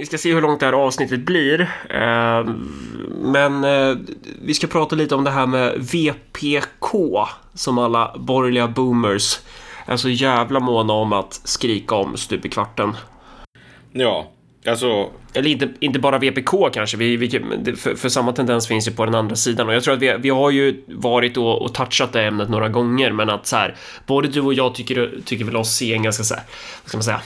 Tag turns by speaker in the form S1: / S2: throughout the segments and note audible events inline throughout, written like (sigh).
S1: Vi ska se hur långt det här avsnittet blir. Eh, men eh, vi ska prata lite om det här med VPK som alla borgerliga boomers är så jävla måna om att skrika om stup i kvarten.
S2: Ja, alltså...
S1: Eller inte, inte bara VPK kanske, vi, vi, för, för, samma tendens finns ju på den andra sidan och jag tror att vi, vi har ju varit och, och touchat det ämnet några gånger men att så här, både du och jag tycker, tycker väl oss se en ganska så här, vad ska man säga,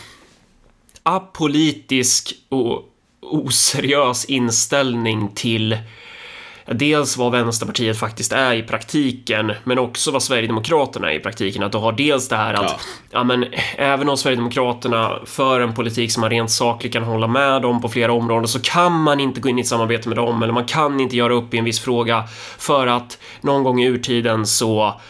S1: apolitisk och oseriös inställning till dels vad Vänsterpartiet faktiskt är i praktiken, men också vad Sverigedemokraterna är i praktiken. Att du har dels det här att, ja. ja men även om Sverigedemokraterna för en politik som man rent sakligt kan hålla med om på flera områden så kan man inte gå in i ett samarbete med dem eller man kan inte göra upp i en viss fråga för att någon gång i urtiden så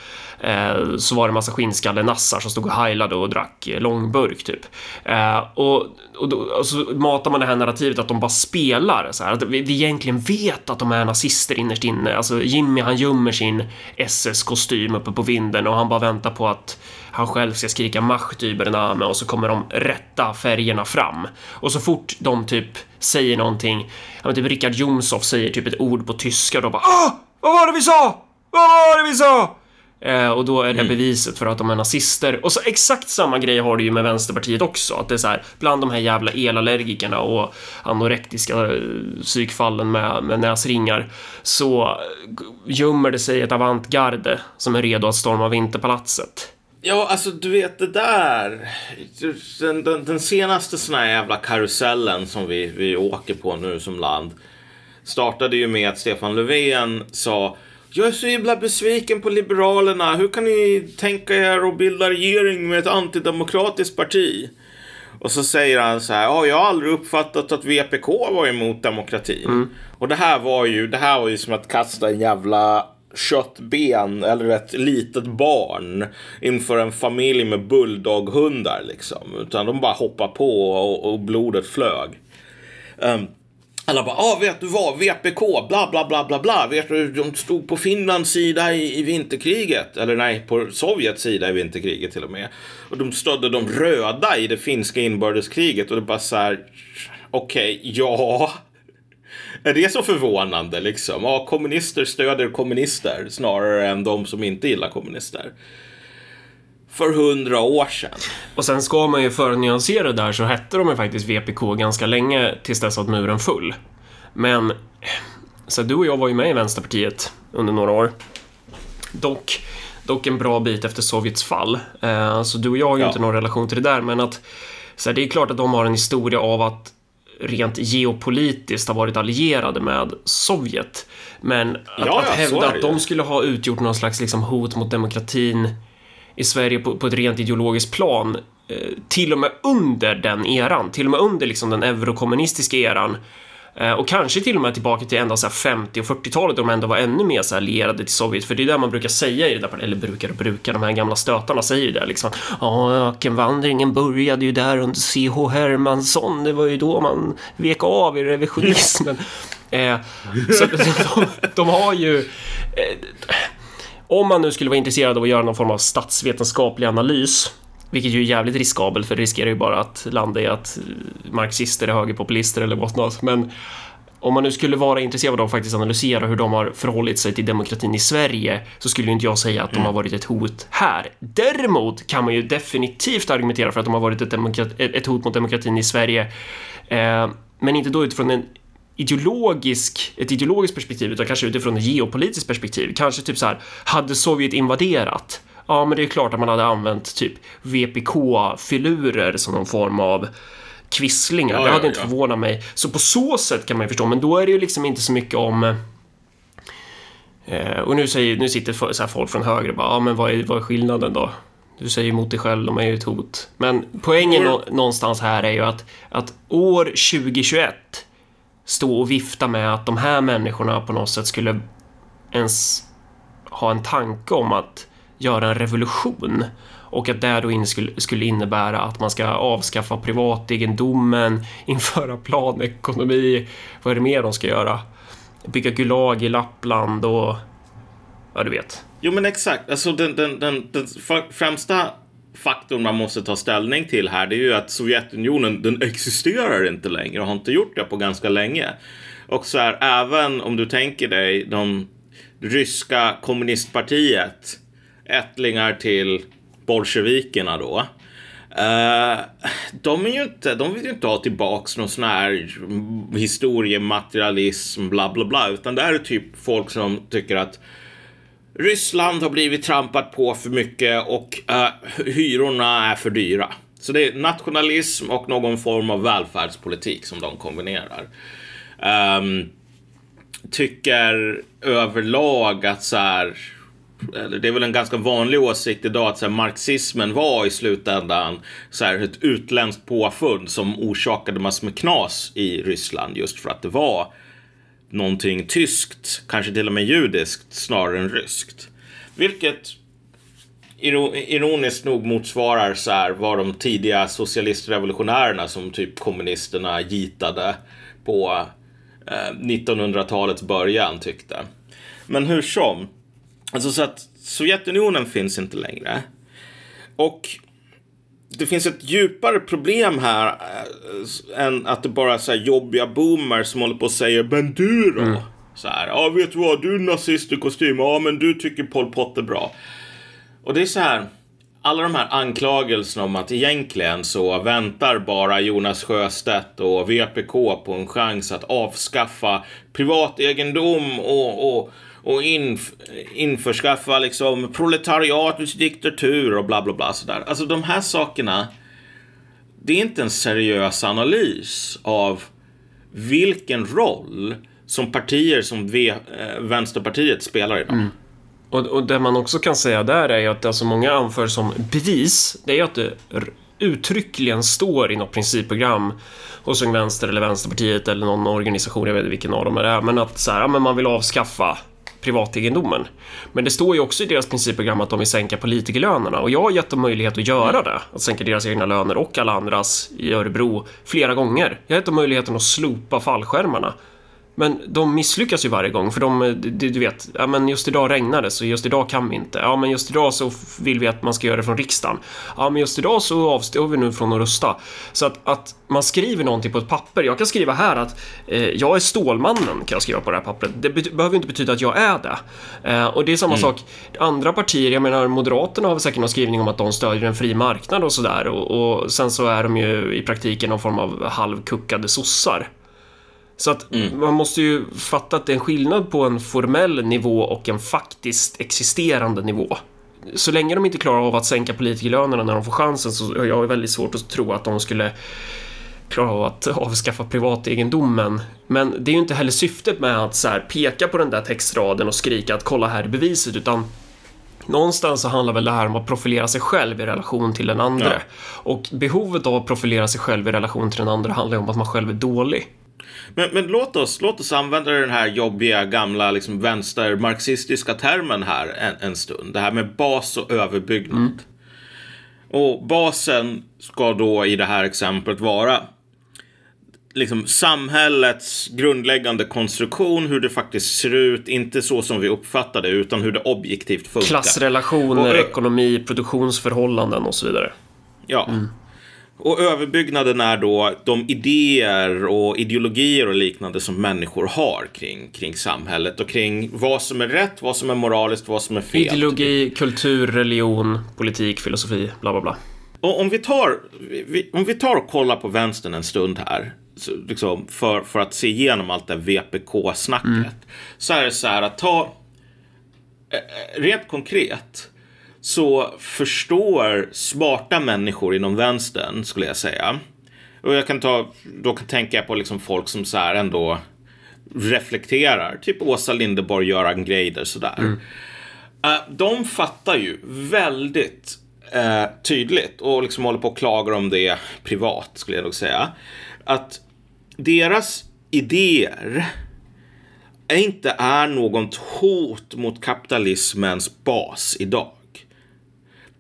S1: Eh, så var det massa skinnskalle-nassar som stod och heilade och drack långburk typ. Eh, och, och, då, och, så matar man det här narrativet att de bara spelar så här, att vi, vi egentligen vet att de är nazister innerst inne. Alltså Jimmy han gömmer sin SS-kostym uppe på vinden och han bara väntar på att han själv ska skrika Mach Name och så kommer de rätta färgerna fram. Och så fort de typ säger någonting, ja men typ Richard Jomshof säger typ ett ord på tyska och då bara ah! Vad var det vi sa? Vad var det vi sa? Eh, och då är det mm. beviset för att de är nazister. Och så exakt samma grej har du ju med Vänsterpartiet också. Att det är så här, bland de här jävla elallergikerna och anorektiska eh, psykfallen med, med näsringar så gömmer det sig ett avantgarde som är redo att storma Vinterpalatset.
S2: Ja, alltså du vet det där. Den, den, den senaste sån här jävla karusellen som vi, vi åker på nu som land startade ju med att Stefan Löfven sa jag är så himla besviken på Liberalerna. Hur kan ni tänka er att bilda regering med ett antidemokratiskt parti? Och så säger han så här, ja, jag har aldrig uppfattat att VPK var emot demokratin. Mm. Och det här var ju, det här var ju som att kasta en jävla köttben eller ett litet barn inför en familj med bulldoghundar liksom. Utan de bara hoppar på och, och blodet flög. Um, alla bara, ah, vet du vad, VPK, bla bla bla bla bla. Vet du, de stod på Finlands sida i, i vinterkriget. Eller nej, på Sovjets sida i vinterkriget till och med. Och de stödde de röda i det finska inbördeskriget. Och det bara så här, okej, okay, ja. (laughs) Är det så förvånande liksom? Ja, kommunister stöder kommunister snarare än de som inte gillar kommunister för hundra år sedan.
S1: Och sen ska man ju för att nyansera där så hette de ju faktiskt VPK ganska länge tills dess att muren full. Men så du och jag var ju med i Vänsterpartiet under några år. Dock, dock en bra bit efter Sovjets fall. Eh, så du och jag har ju ja. inte någon relation till det där, men att så här, det är klart att de har en historia av att rent geopolitiskt ha varit allierade med Sovjet. Men att, ja, att hävda att de skulle ha utgjort någon slags liksom, hot mot demokratin i Sverige på, på ett rent ideologiskt plan eh, till och med under den eran, till och med under liksom den eurokommunistiska eran eh, och kanske till och med tillbaka till ända så 50 och 40-talet då de ändå var ännu mer så lierade till Sovjet. För det är det man brukar säga i det där, eller brukar och brukar, de här gamla stötarna säger ju det liksom. Ja, ökenvandringen började ju där under C.H. Hermansson. Det var ju då man vek av i revisionismen. (laughs) eh, så de, de, har ju... Eh, om man nu skulle vara intresserad av att göra någon form av statsvetenskaplig analys, vilket ju är jävligt riskabelt för det riskerar ju bara att landa i att marxister är högerpopulister eller whatnot. Men om man nu skulle vara intresserad av att faktiskt analysera hur de har förhållit sig till demokratin i Sverige så skulle inte jag säga att de har varit ett hot här. Däremot kan man ju definitivt argumentera för att de har varit ett, ett hot mot demokratin i Sverige. Eh, men inte då utifrån en ideologisk, ett ideologiskt perspektiv utan kanske utifrån ett geopolitiskt perspektiv. Kanske typ så här, hade Sovjet invaderat? Ja, men det är klart att man hade använt typ VPK-filurer som någon form av kvisslingar. Ja, det hade ja, inte ja. förvånat mig. Så på så sätt kan man ju förstå, men då är det ju liksom inte så mycket om eh, och nu, säger, nu sitter så här folk från höger och bara, ja men vad är, vad är skillnaden då? Du säger emot dig själv, de är ju ett hot. Men poängen mm. någonstans här är ju att, att år 2021 stå och vifta med att de här människorna på något sätt skulle ens ha en tanke om att göra en revolution och att det då skulle innebära att man ska avskaffa privategendomen, (laughs) införa planekonomi, vad är det mer de ska göra? Bygga Gulag i Lappland och ja, du vet.
S2: Jo, men exakt. Alltså den, den, den, den främsta faktorn man måste ta ställning till här det är ju att Sovjetunionen den existerar inte längre och har inte gjort det på ganska länge. Och så här, även om du tänker dig de ryska kommunistpartiet, ättlingar till bolsjevikerna då. Uh, de, är ju inte, de vill ju inte ha tillbaks någon sån här historiematerialism, bla bla bla, utan det här är typ folk som tycker att Ryssland har blivit trampat på för mycket och uh, hyrorna är för dyra. Så det är nationalism och någon form av välfärdspolitik som de kombinerar. Um, tycker överlag att så här, eller det är väl en ganska vanlig åsikt idag att så här, marxismen var i slutändan så här, ett utländskt påfund som orsakade massor med knas i Ryssland just för att det var någonting tyskt, kanske till och med judiskt snarare än ryskt. Vilket ironiskt nog motsvarar så här vad de tidiga socialistrevolutionärerna som typ kommunisterna gitade på eh, 1900-talets början tyckte. Men hur som. Alltså så att Sovjetunionen finns inte längre. Och det finns ett djupare problem här äh, än att det bara är så här jobbiga boomers som håller på och säger Men du då? Mm. Så här, ja vet du vad, du är nazist i kostym, ja men du tycker Pol Pot är bra. Och det är så här, alla de här anklagelserna om att egentligen så väntar bara Jonas Sjöstedt och VPK på en chans att avskaffa privategendom och, och, och inf införskaffa liksom proletariatets diktatur och bla bla bla sådär. Alltså de här sakerna, det är inte en seriös analys av vilken roll som partier som v eh, Vänsterpartiet spelar idag. Mm.
S1: Och, och det man också kan säga där är ju att det alltså många anför som bevis, det är ju att det uttryckligen står i något principprogram hos Ung Vänster eller Vänsterpartiet eller någon organisation, jag vet inte vilken av dem det är, men att så här, ja, men man vill avskaffa privategendomen. Men det står ju också i deras principprogram att de vill sänka politikerlönerna och jag har gett dem möjlighet att göra det, att sänka deras egna löner och alla andras i Örebro flera gånger. Jag har gett dem möjligheten att slopa fallskärmarna men de misslyckas ju varje gång för de, du, du vet, ja men just idag regnar det så just idag kan vi inte. Ja men just idag så vill vi att man ska göra det från riksdagen. Ja men just idag så avstår vi nu från att rösta. Så att, att man skriver någonting på ett papper. Jag kan skriva här att eh, jag är Stålmannen kan jag skriva på det här pappret. Det behöver inte betyda att jag är det. Eh, och det är samma mm. sak, andra partier, jag menar Moderaterna har säkert någon skrivning om att de stödjer en fri marknad och sådär och, och sen så är de ju i praktiken någon form av halvkuckade sossar. Så att mm. man måste ju fatta att det är en skillnad på en formell nivå och en faktiskt existerande nivå. Så länge de inte klarar av att sänka politikerlönerna när de får chansen så har jag väldigt svårt att tro att de skulle klara av att avskaffa privategendomen. Men det är ju inte heller syftet med att så peka på den där textraden och skrika att kolla här är beviset, utan Någonstans så handlar väl det här om att profilera sig själv i relation till den andra. Ja. Och behovet av att profilera sig själv i relation till den andra handlar ju om att man själv är dålig.
S2: Men, men låt, oss, låt oss använda den här jobbiga gamla liksom, vänstermarxistiska termen här en, en stund. Det här med bas och överbyggnad. Mm. Och basen ska då i det här exemplet vara liksom samhällets grundläggande konstruktion, hur det faktiskt ser ut, inte så som vi uppfattar det, utan hur det objektivt funkar.
S1: Klassrelationer, och, ekonomi, produktionsförhållanden och så vidare.
S2: Ja. Mm. Och överbyggnaden är då de idéer och ideologier och liknande som människor har kring, kring samhället och kring vad som är rätt, vad som är moraliskt, vad som är fel.
S1: Ideologi, kultur, religion, politik, filosofi, bla bla bla.
S2: Och om vi tar, om vi tar och kollar på vänstern en stund här, liksom, för, för att se igenom allt det VPK-snacket, mm. så är det så här att ta, eh, rent konkret, så förstår smarta människor inom vänstern, skulle jag säga. Och jag kan ta, då kan tänka på liksom folk som så här ändå reflekterar, typ Åsa Linderborg, Göran Greider sådär. Mm. Uh, de fattar ju väldigt uh, tydligt och liksom håller på och klagar om det privat, skulle jag nog säga. Att deras idéer inte är något hot mot kapitalismens bas idag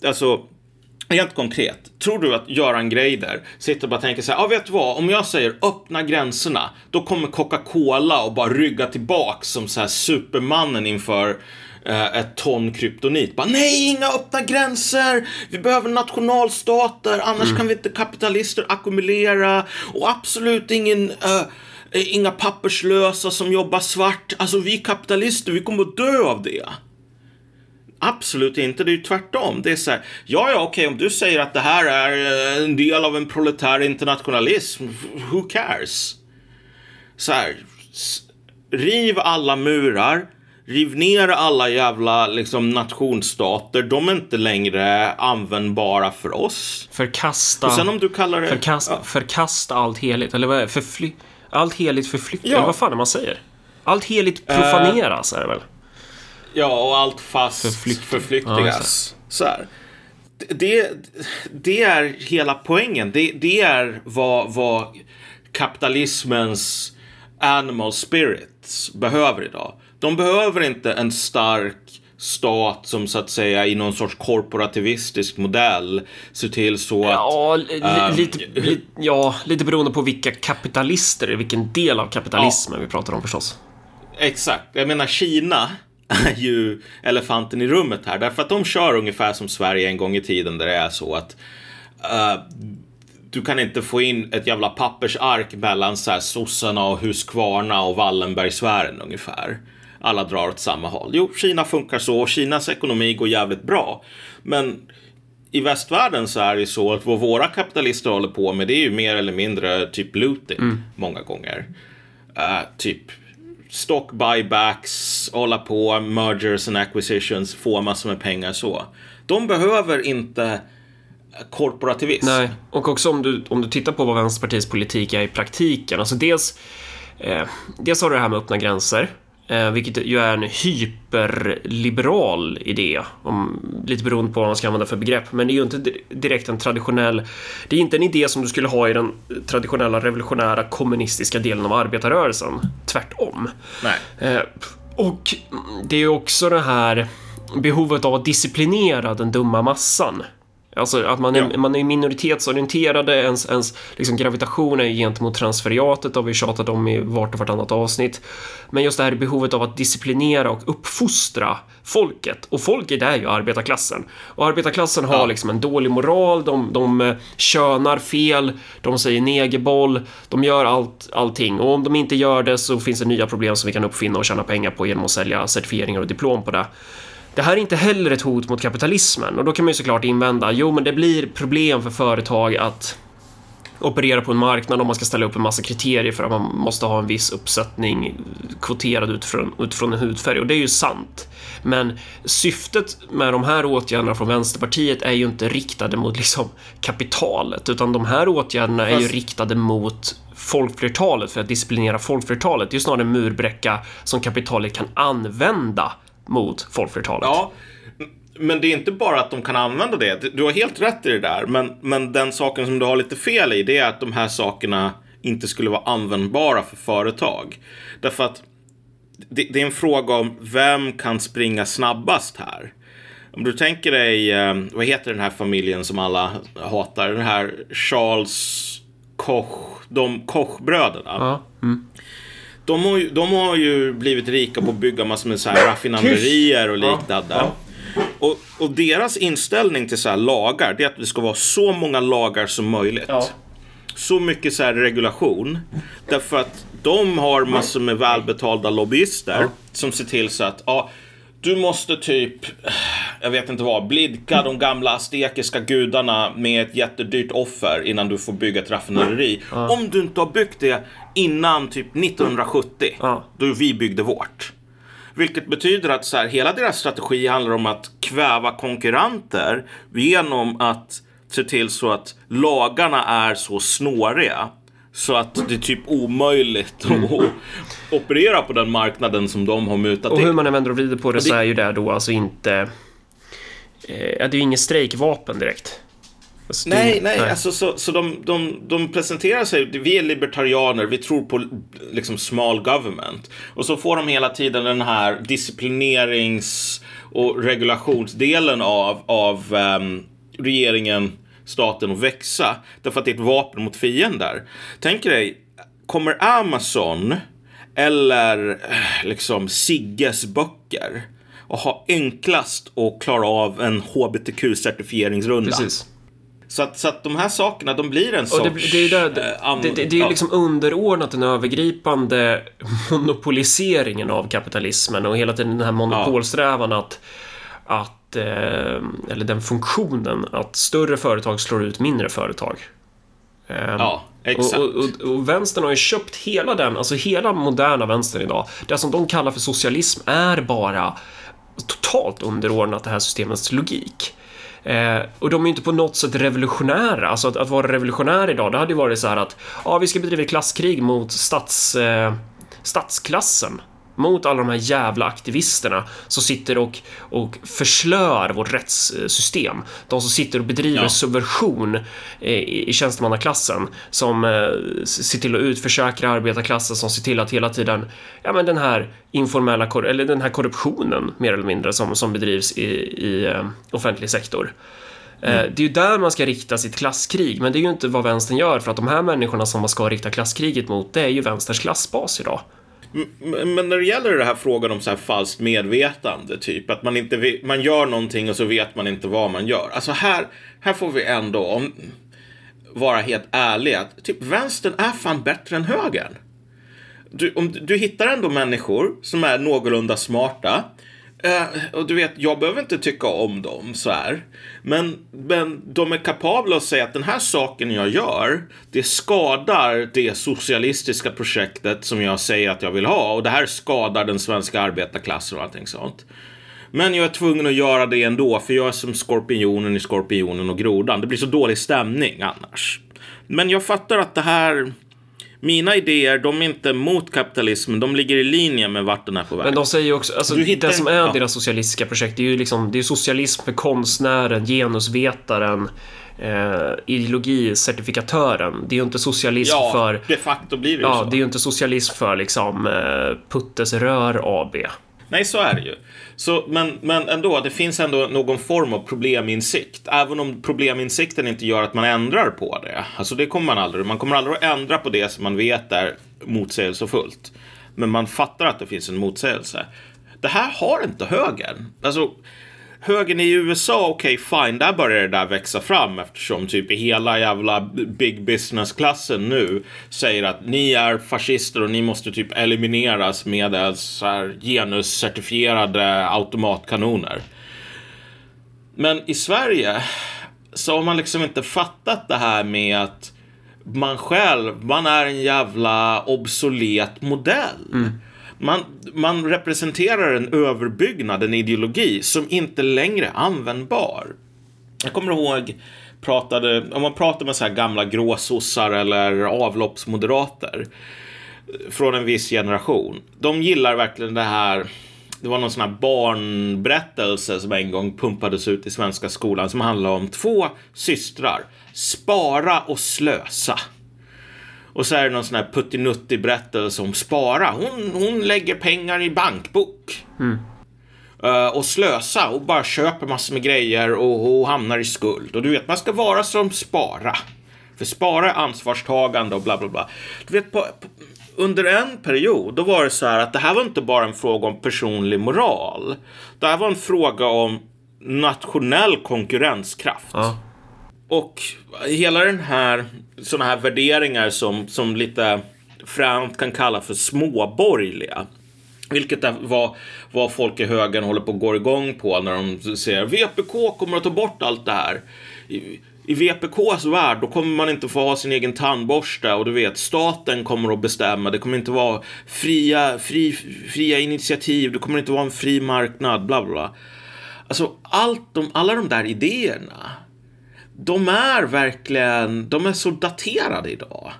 S2: alltså, Helt konkret, tror du att Göran Greider sitter och bara tänker så här, ja ah, vet du vad, om jag säger öppna gränserna, då kommer Coca-Cola och bara rygga tillbaks som så här supermannen inför eh, ett ton kryptonit. Bara, nej, inga öppna gränser! Vi behöver nationalstater, annars kan vi inte kapitalister ackumulera. Och absolut ingen... eh, Inga papperslösa som jobbar svart. Alltså vi kapitalister, vi kommer att dö av det. Absolut inte, det är ju tvärtom. Det är så här, ja, ja, okej, om du säger att det här är eh, en del av en proletär internationalism, who cares? Så här, riv alla murar, riv ner alla jävla liksom nationsstater, de är inte längre användbara för oss.
S1: Förkasta,
S2: Och sen om du kallar det...
S1: förkasta,
S2: Ja.
S1: förkasta allt heligt. Eller vad är det? Förfly, allt heligt förflyttas.
S2: Ja.
S1: Vad fan är man säger? Allt heligt profaneras är det väl?
S2: Ja, och allt fast
S1: Förflykt- Ja,
S2: förflyktigas.
S1: just
S2: så här. Det, det är hela poängen. Det, det är vad, vad kapitalismens animal spirits behöver idag. De behöver inte en stark stat som så att säga i någon sorts korporativistisk modell ser till så att...
S1: Ja, li,
S2: Ehm,
S1: lite, li, ja, lite beroende på vilka kapitalister, vilken del av kapitalismen vi pratar om förstås.
S2: Exakt. Jag menar Kina är (laughs) ju elefanten i rummet här. Därför att de kör ungefär som Sverige en gång i tiden där det är så att eh, du kan inte få in ett jävla pappersark mellan så här sossarna och Huskvarna och Wallenbergsfären ungefär. Alla drar åt samma håll. Jo, Kina funkar så och Kinas ekonomi går jävligt bra. Men i västvärlden så är det så att vad våra kapitalister håller på med det är ju mer eller mindre typ looting många gånger. Eh, typ stock buybacks, hålla på, mergers and acquisitions, få massor med pengar så. De behöver inte korporativism.
S1: Nej, och också om du, om du tittar på vad Vänsterpartiets politik är i praktiken. Alltså dels, eh, dels har du det här med öppna gränser. Eh, vilket ju är en hyperliberal idé, om, lite beroende på vad man ska använda för begrepp. Men det är ju inte di- direkt en traditionell... Det är inte en idé som du skulle ha i den traditionella revolutionära kommunistiska delen av arbetarrörelsen. Tvärtom.
S2: Nej.
S1: Eh, och det är ju också det här behovet av att disciplinera den dumma massan. Alltså att man är,
S2: Ja.
S1: man är minoritetsorienterade, ens, ens liksom gravitation är gentemot transferiatet, har vi tjatat om i vart och vartannat avsnitt. Men just det här behovet av att disciplinera och uppfostra folket. Och folket är ju arbetarklassen. Och arbetarklassen har
S2: Ja.
S1: liksom en dålig moral, de, de eh, könar fel, de säger negerboll, de gör allt, allting. Och om de inte gör det så finns det nya problem som vi kan uppfinna och tjäna pengar på genom att sälja certifieringar och diplom på det. Det här är inte heller ett hot mot kapitalismen och då kan man ju såklart invända, jo men det blir problem för företag att operera på en marknad om man ska ställa upp en massa kriterier för att man måste ha en viss uppsättning kvoterad utifrån, utifrån en hudfärg och det är ju sant. Men syftet med de här åtgärderna från Vänsterpartiet är ju inte riktade mot liksom kapitalet utan de här åtgärderna är ju riktade mot folkflertalet för att disciplinera folkflertalet. Det är ju snarare en murbräcka som kapitalet kan använda mot folkflertalet.
S2: Ja, men det är inte bara att de kan använda det. Du har helt rätt i det där. Men, men den saken som du har lite fel i det är att de här sakerna inte skulle vara användbara för företag. Därför att det, det är en fråga om vem kan springa snabbast här. Om du tänker dig, eh, vad heter den här familjen som alla hatar? Den här Charles Koch, de Kochbröderna.
S1: Ja. Mm.
S2: De har, ju, de har ju blivit rika på att bygga massor med så här raffinaderier och liknande. Och, och deras inställning till så här lagar, det är att det ska vara så många lagar som möjligt.
S1: Ja.
S2: Så mycket så här regulation. Därför att de har massor med välbetalda lobbyister som ser till så att ja, du måste typ, jag vet inte vad, blidka de gamla aztekiska gudarna med ett jättedyrt offer innan du får bygga ett raffinaderi. Om du inte har byggt det innan typ 1970,
S1: Ja.
S2: då vi byggde vårt. Vilket betyder att så här, hela deras strategi handlar om att kväva konkurrenter genom att se till så att lagarna är så snåriga så att det är typ omöjligt att operera på den marknaden som de har mutat
S1: Och
S2: in.
S1: hur man än vänder och vrider på det,
S2: det-
S1: så är ju det då alltså inte... Eh, det är ju inget strejkvapen direkt. Alltså,
S2: Nej,
S1: ju-
S2: nej, alltså så, så de, de, de presenterar sig, vi är libertarianer, vi tror på liksom small government. Och så får de hela tiden den här disciplinerings och regulationsdelen av, av ehm, regeringen, staten att växa. Därför att det är ett vapen mot fiender. Tänk dig, kommer Amazon eller eh, liksom Sigges böcker och har enklast att klara av en hbtq-certifieringsrunda.
S1: Precis.
S2: Så att, så att de här sakerna, de blir en
S1: Och
S2: sorts...
S1: det, det är ju där, det,
S2: eh,
S1: det, det är ju liksom underordnat den övergripande monopoliseringen av kapitalismen och hela tiden den här monopolsträvan att, att eh, eller den funktionen att större företag slår ut mindre företag. Eh,
S2: Ja, exakt.
S1: och, och, och, och vänstern har ju köpt hela den, alltså hela moderna vänstern idag. Det som de kallar för socialism är bara totalt underordnat det här systemets logik. Eh, och de är ju inte på något sätt revolutionära. Alltså att, att vara revolutionär idag, det hade ju varit så här att ja, vi ska bedriva ett klasskrig mot stats, eh, statsklassen. Mot alla de här jävla aktivisterna som sitter och, och förslör vårt rättssystem. De som sitter och bedriver
S2: Ja.
S1: subversion eh, i, i tjänstemannaklassen. Som eh, ser till att utförsäkra arbetarklassen, som ser till att hela tiden, ja men den här informella, eller den här korruptionen mer eller mindre som, som bedrivs i, i eh, offentlig sektor. Eh, Det är ju där man ska rikta sitt klasskrig, men det är ju inte vad vänstern gör för att de här människorna som man ska rikta klasskriget mot, det är ju vänsterns klassbas idag.
S2: Men när det gäller den här frågan om så här falskt medvetande, typ att man inte vet, man gör någonting och så vet man inte vad man gör. Alltså här, här får vi ändå om, vara helt ärliga. att Typ vänstern är fan bättre än högern. Du, om, du hittar ändå människor som är någorlunda smarta. Eh, och du vet, jag behöver inte tycka om dem så här. Men, men de är kapabla att säga att den här saken jag gör, det skadar det socialistiska projektet som jag säger att jag vill ha. Och det här skadar den svenska arbetarklassen och allting sånt. Men jag är tvungen att göra det ändå, för jag är som skorpionen i Skorpionen och Grodan. Det blir så dålig stämning annars. Men jag fattar att det här... Mina idéer, de är inte mot kapitalismen, de ligger i linje med vart den är på väg.
S1: Men de säger ju också, alltså
S2: Du hittar
S1: det som är
S2: ja.
S1: deras socialistiska projekt, det är ju liksom, det är socialism för konstnären, genusvetaren, eh, ideologicertifikatören. Det är ju inte socialism
S2: ja,
S1: för,
S2: de facto blir det ju
S1: ja,
S2: så.
S1: det är ju inte socialism för liksom eh, Puttes Rör AB.
S2: Nej, så är det ju. Så, men, men ändå, det finns ändå någon form av probleminsikt. Även om probleminsikten inte gör att man ändrar på det. Alltså det kommer man aldrig. Man kommer aldrig att ändra på det som man vet är motsägelsefullt. Men man fattar att det finns en motsägelse. Det här har inte högern. Alltså, högern i USA, okej fine, där börjar det där växa fram eftersom typ hela jävla big business-klassen nu säger att ni är fascister och ni måste typ elimineras med så här genuscertifierade automatkanoner. Men i Sverige så har man liksom inte fattat det här med att man själv, man är en jävla obsolet modell. Mm. Man, man representerar en överbyggnad, en ideologi som inte längre är användbar. Jag kommer ihåg, pratade, om man pratar med så här gamla gråsossar eller avloppsmoderater eh, från en viss generation. De gillar verkligen det här. Det var någon sån här barnberättelse som en gång pumpades ut i svenska skolan som handlade om två systrar. Spara och slösa. Och så är det någon sån här puttinuttig berättelse om spara. Hon, hon lägger pengar i bankbok. Eh, och slösa och bara köper massor med grejer och, och hamnar i skuld. Och du vet, man ska vara som spara. För spara är ansvarstagande och bla bla bla. Du vet, på, på, under en period, då var det så här att det här var inte bara en fråga om personlig moral. Det här var en fråga om nationell konkurrenskraft.
S1: Ja.
S2: Och hela den här, sådana här värderingar som, som lite fränt kan kalla för småborgerliga. Vilket är vad, vad folk i högern håller på att gå igång på när de säger VPK kommer att ta bort allt det här. I, i VPKs värld då kommer man inte få ha sin egen tandborste och du vet staten kommer att bestämma. Det kommer inte vara fria, fri, fria initiativ. Det kommer inte vara en fri marknad. Bla bla. bla. Alltså allt de, alla de där idéerna de är verkligen, de är så daterade idag.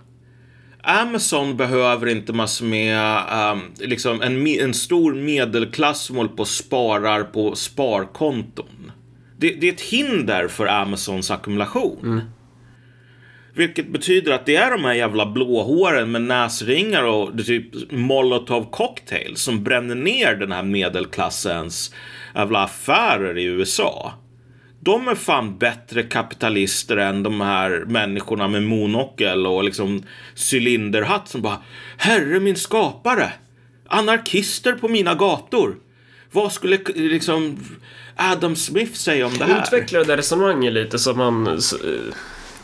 S2: Amazon behöver inte massor med, um, liksom en, en stor medelklass som håller på och sparar på sparkonton. Det, det är ett hinder för Amazons ackumulation. Vilket betyder att det är de här jävla blåhåren med näsringar och typ molotov cocktails som bränner ner den här medelklassens jävla affärer i USA. De är fan bättre kapitalister än de här människorna med monokel och liksom cylinderhatt som bara Herre min skapare! Anarkister på mina gator! Vad skulle liksom Adam Smith säga om det här?
S1: Utveckla det där resonemanget lite så man...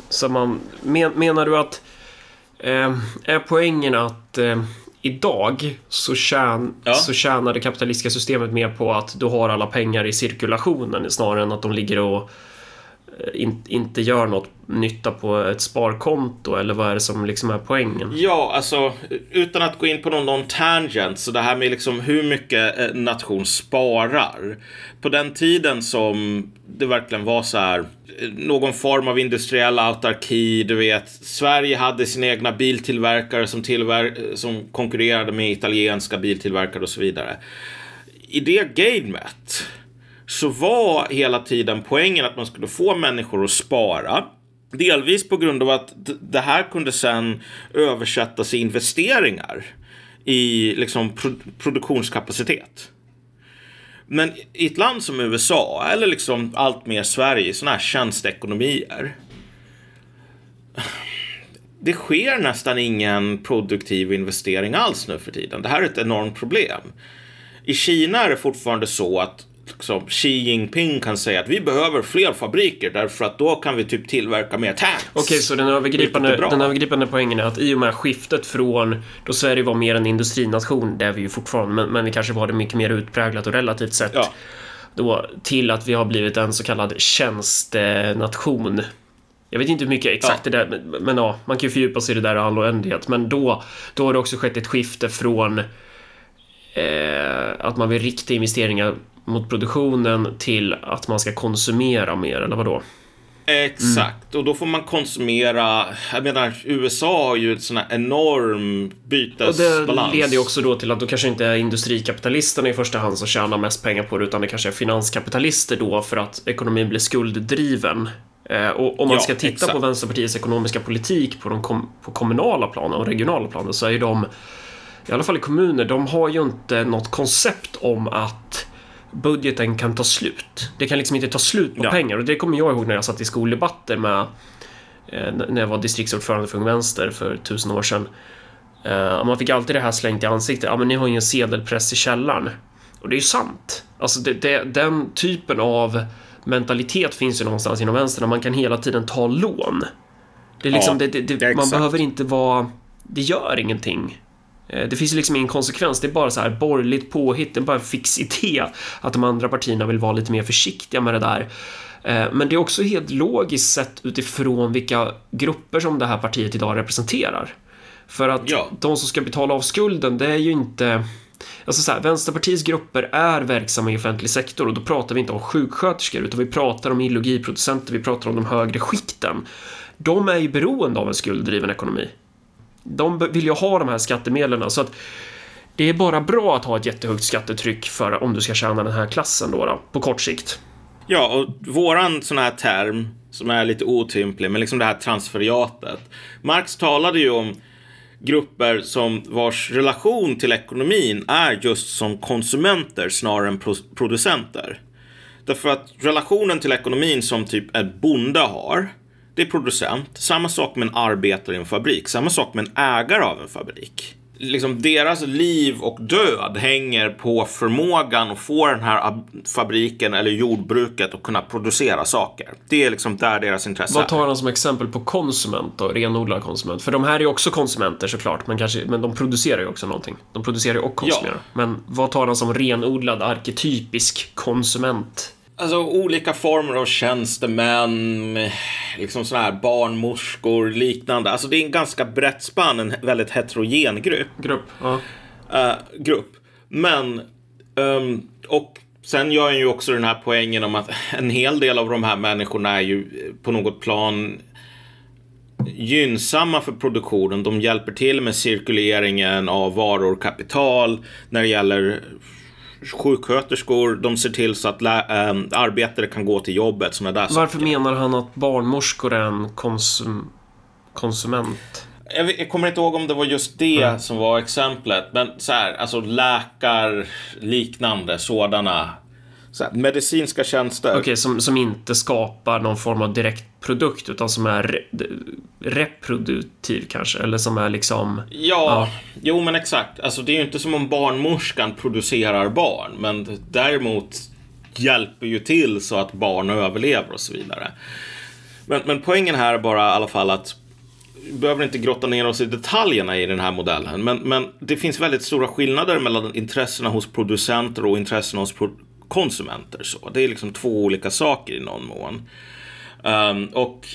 S1: Så, man men, menar du att... Eh, är poängen att eh, idag så, tjän,
S2: Ja.
S1: så tjänar det kapitalistiska systemet mer på att du har alla pengar i cirkulationen snarare än att de ligger och Eh, in, inte gör något nytta på ett sparkonto eller vad är det som liksom är poängen?
S2: Ja, alltså utan att gå in på någon, någon tangent, så det här med liksom hur mycket en nation sparar. På den tiden som det verkligen var så här någon form av industriell autarki, du vet. Sverige hade sina egna biltillverkare som, tillver- som konkurrerade med italienska biltillverkare och så vidare. I det gamet så var hela tiden poängen att man skulle få människor att spara. Delvis på grund av att det här kunde sen översättas i investeringar i liksom pro- produktionskapacitet. Men i ett land som USA, eller liksom allt mer Sverige, sådana här tjänsteekonomier. Det sker nästan ingen produktiv investering alls nu för tiden. Det här är ett enormt problem. I Kina är det fortfarande så att liksom, Xi Jinping kan säga att vi behöver fler fabriker därför att då kan vi typ tillverka mer tanks.
S1: Okej, så den övergripande, den övergripande poängen är att i och med skiftet från då Sverige var mer en industrination, det är vi ju fortfarande, men, men vi kanske var det mycket mer utpräglat och relativt sett,
S2: Ja.
S1: då till att vi har blivit en så kallad tjänstenation. Jag vet inte hur mycket exakt det där, men, men ja, man kan ju fördjupa sig i det där i all oändlighet, men då, då har det också skett ett skifte från eh, att man vill rikta investeringar mot produktionen till att man ska konsumera mer, eller vadå?
S2: Exakt, och då får man konsumera. Jag menar, USA har ju en sån här enorm
S1: Och det
S2: bytesbalans.
S1: leder ju också då till att då kanske inte är industrikapitalisterna i första hand som tjänar mest pengar på det, utan det kanske är finanskapitalister då för att ekonomin blir skulddriven. Eh, Och om man
S2: Ja,
S1: ska titta
S2: exakt.
S1: på Vänsterpartiets ekonomiska politik på, de kom, på kommunala planen och regionala planen så är ju de, i alla fall i kommuner, de har ju inte något koncept om att budgeten kan ta slut. Det kan liksom inte ta slut på
S2: Ja.
S1: pengar och det kommer jag ihåg när jag satt i skoldebatter med eh, när jag var distriktsordförande för Ung Vänster för tusen år sedan. Eh, man fick alltid det här slängt i ansiktet. Ja, men ni har ju en sedelpress i källaren. Och det är ju sant. Alltså, det, det, den typen av mentalitet finns ju någonstans inom vänstern. Man kan hela tiden ta lån. Det är liksom,
S2: Ja,
S1: det, man behöver inte vara... Det gör ingenting. Eh, Det finns ju liksom ingen konsekvens. Det är bara så här borgerligt påhitt. Det är bara en fix idé att de andra partierna vill vara lite mer försiktiga med det där. Eh, Men det är också helt logiskt sett utifrån vilka grupper som det här partiet idag representerar. För att
S2: Ja.
S1: de som ska betala av skulden, det är ju inte... Alltså så här, Vänsterpartiets grupper är verksamma i offentlig sektor och då pratar vi inte om sjuksköterskor utan vi pratar om ideologiproducenter, vi pratar om de högre skikten. De är ju beroende av en skulddriven ekonomi. De vill ju ha de här skattemedlen så att det är bara bra att ha ett jättehögt skattetryck för om du ska tjäna den här klassen då, då på kort sikt.
S2: Ja, och våran sån här term som är lite otymplig, men liksom det här transferiatet. Marx talade ju om grupper som vars relation till ekonomin är just som konsumenter snarare än producenter. Därför att relationen till ekonomin som typ en bonde har, det är producent. Samma sak med en arbetare i en fabrik. Samma sak med en ägare av en fabrik. Liksom deras liv och död hänger på förmågan att få den här ab- fabriken eller jordbruket att kunna producera saker. Det är liksom där deras intresse
S1: Vad tar han som exempel på konsument då? Renodlad konsument? För de här är ju också konsumenter såklart, men, kanske, men de producerar ju också någonting. De producerar ju och konsumerar. Men vad tar han som renodlad arketypisk konsument?
S2: Alltså olika former av tjänstemän, liksom sådana här barnmorskor, liknande. Alltså det är en ganska brett spann, en väldigt heterogen grupp.
S1: Grupp? Ja.
S2: eh, grupp. Men, ehm, och sen gör han ju också den här poängen om att (laughs) en hel del av de här människorna är ju eh, på något plan gynnsamma för produktionen. De hjälper till med cirkuleringen av varor och kapital. När det gäller sjuksköterskor, de ser till så att lä- ehm, arbetare kan gå till jobbet. Såna där
S1: Varför
S2: saker.
S1: menar han att barnmorskor är en konsum... konsument?
S2: Jag, kommer inte ihåg om det var just det som var exemplet. Men så här, alltså läkar, liknande sådana så här, medicinska tjänster.
S1: Okej, som, som inte skapar någon form av direkt produkt utan som är re, reproduktiv kanske, eller som är liksom...
S2: Ja,
S1: Ja.
S2: jo men exakt. Alltså det är ju inte som om barnmorskan producerar barn, men däremot hjälper ju till så att barn överlever och så vidare. Men, men poängen här är bara i alla fall att vi behöver inte grotta ner oss i detaljerna i den här modellen, men, men det finns väldigt stora skillnader mellan intressena hos producenter och intressena hos pro- konsumenter. Så. Det är liksom två olika saker i någon mån. Um, och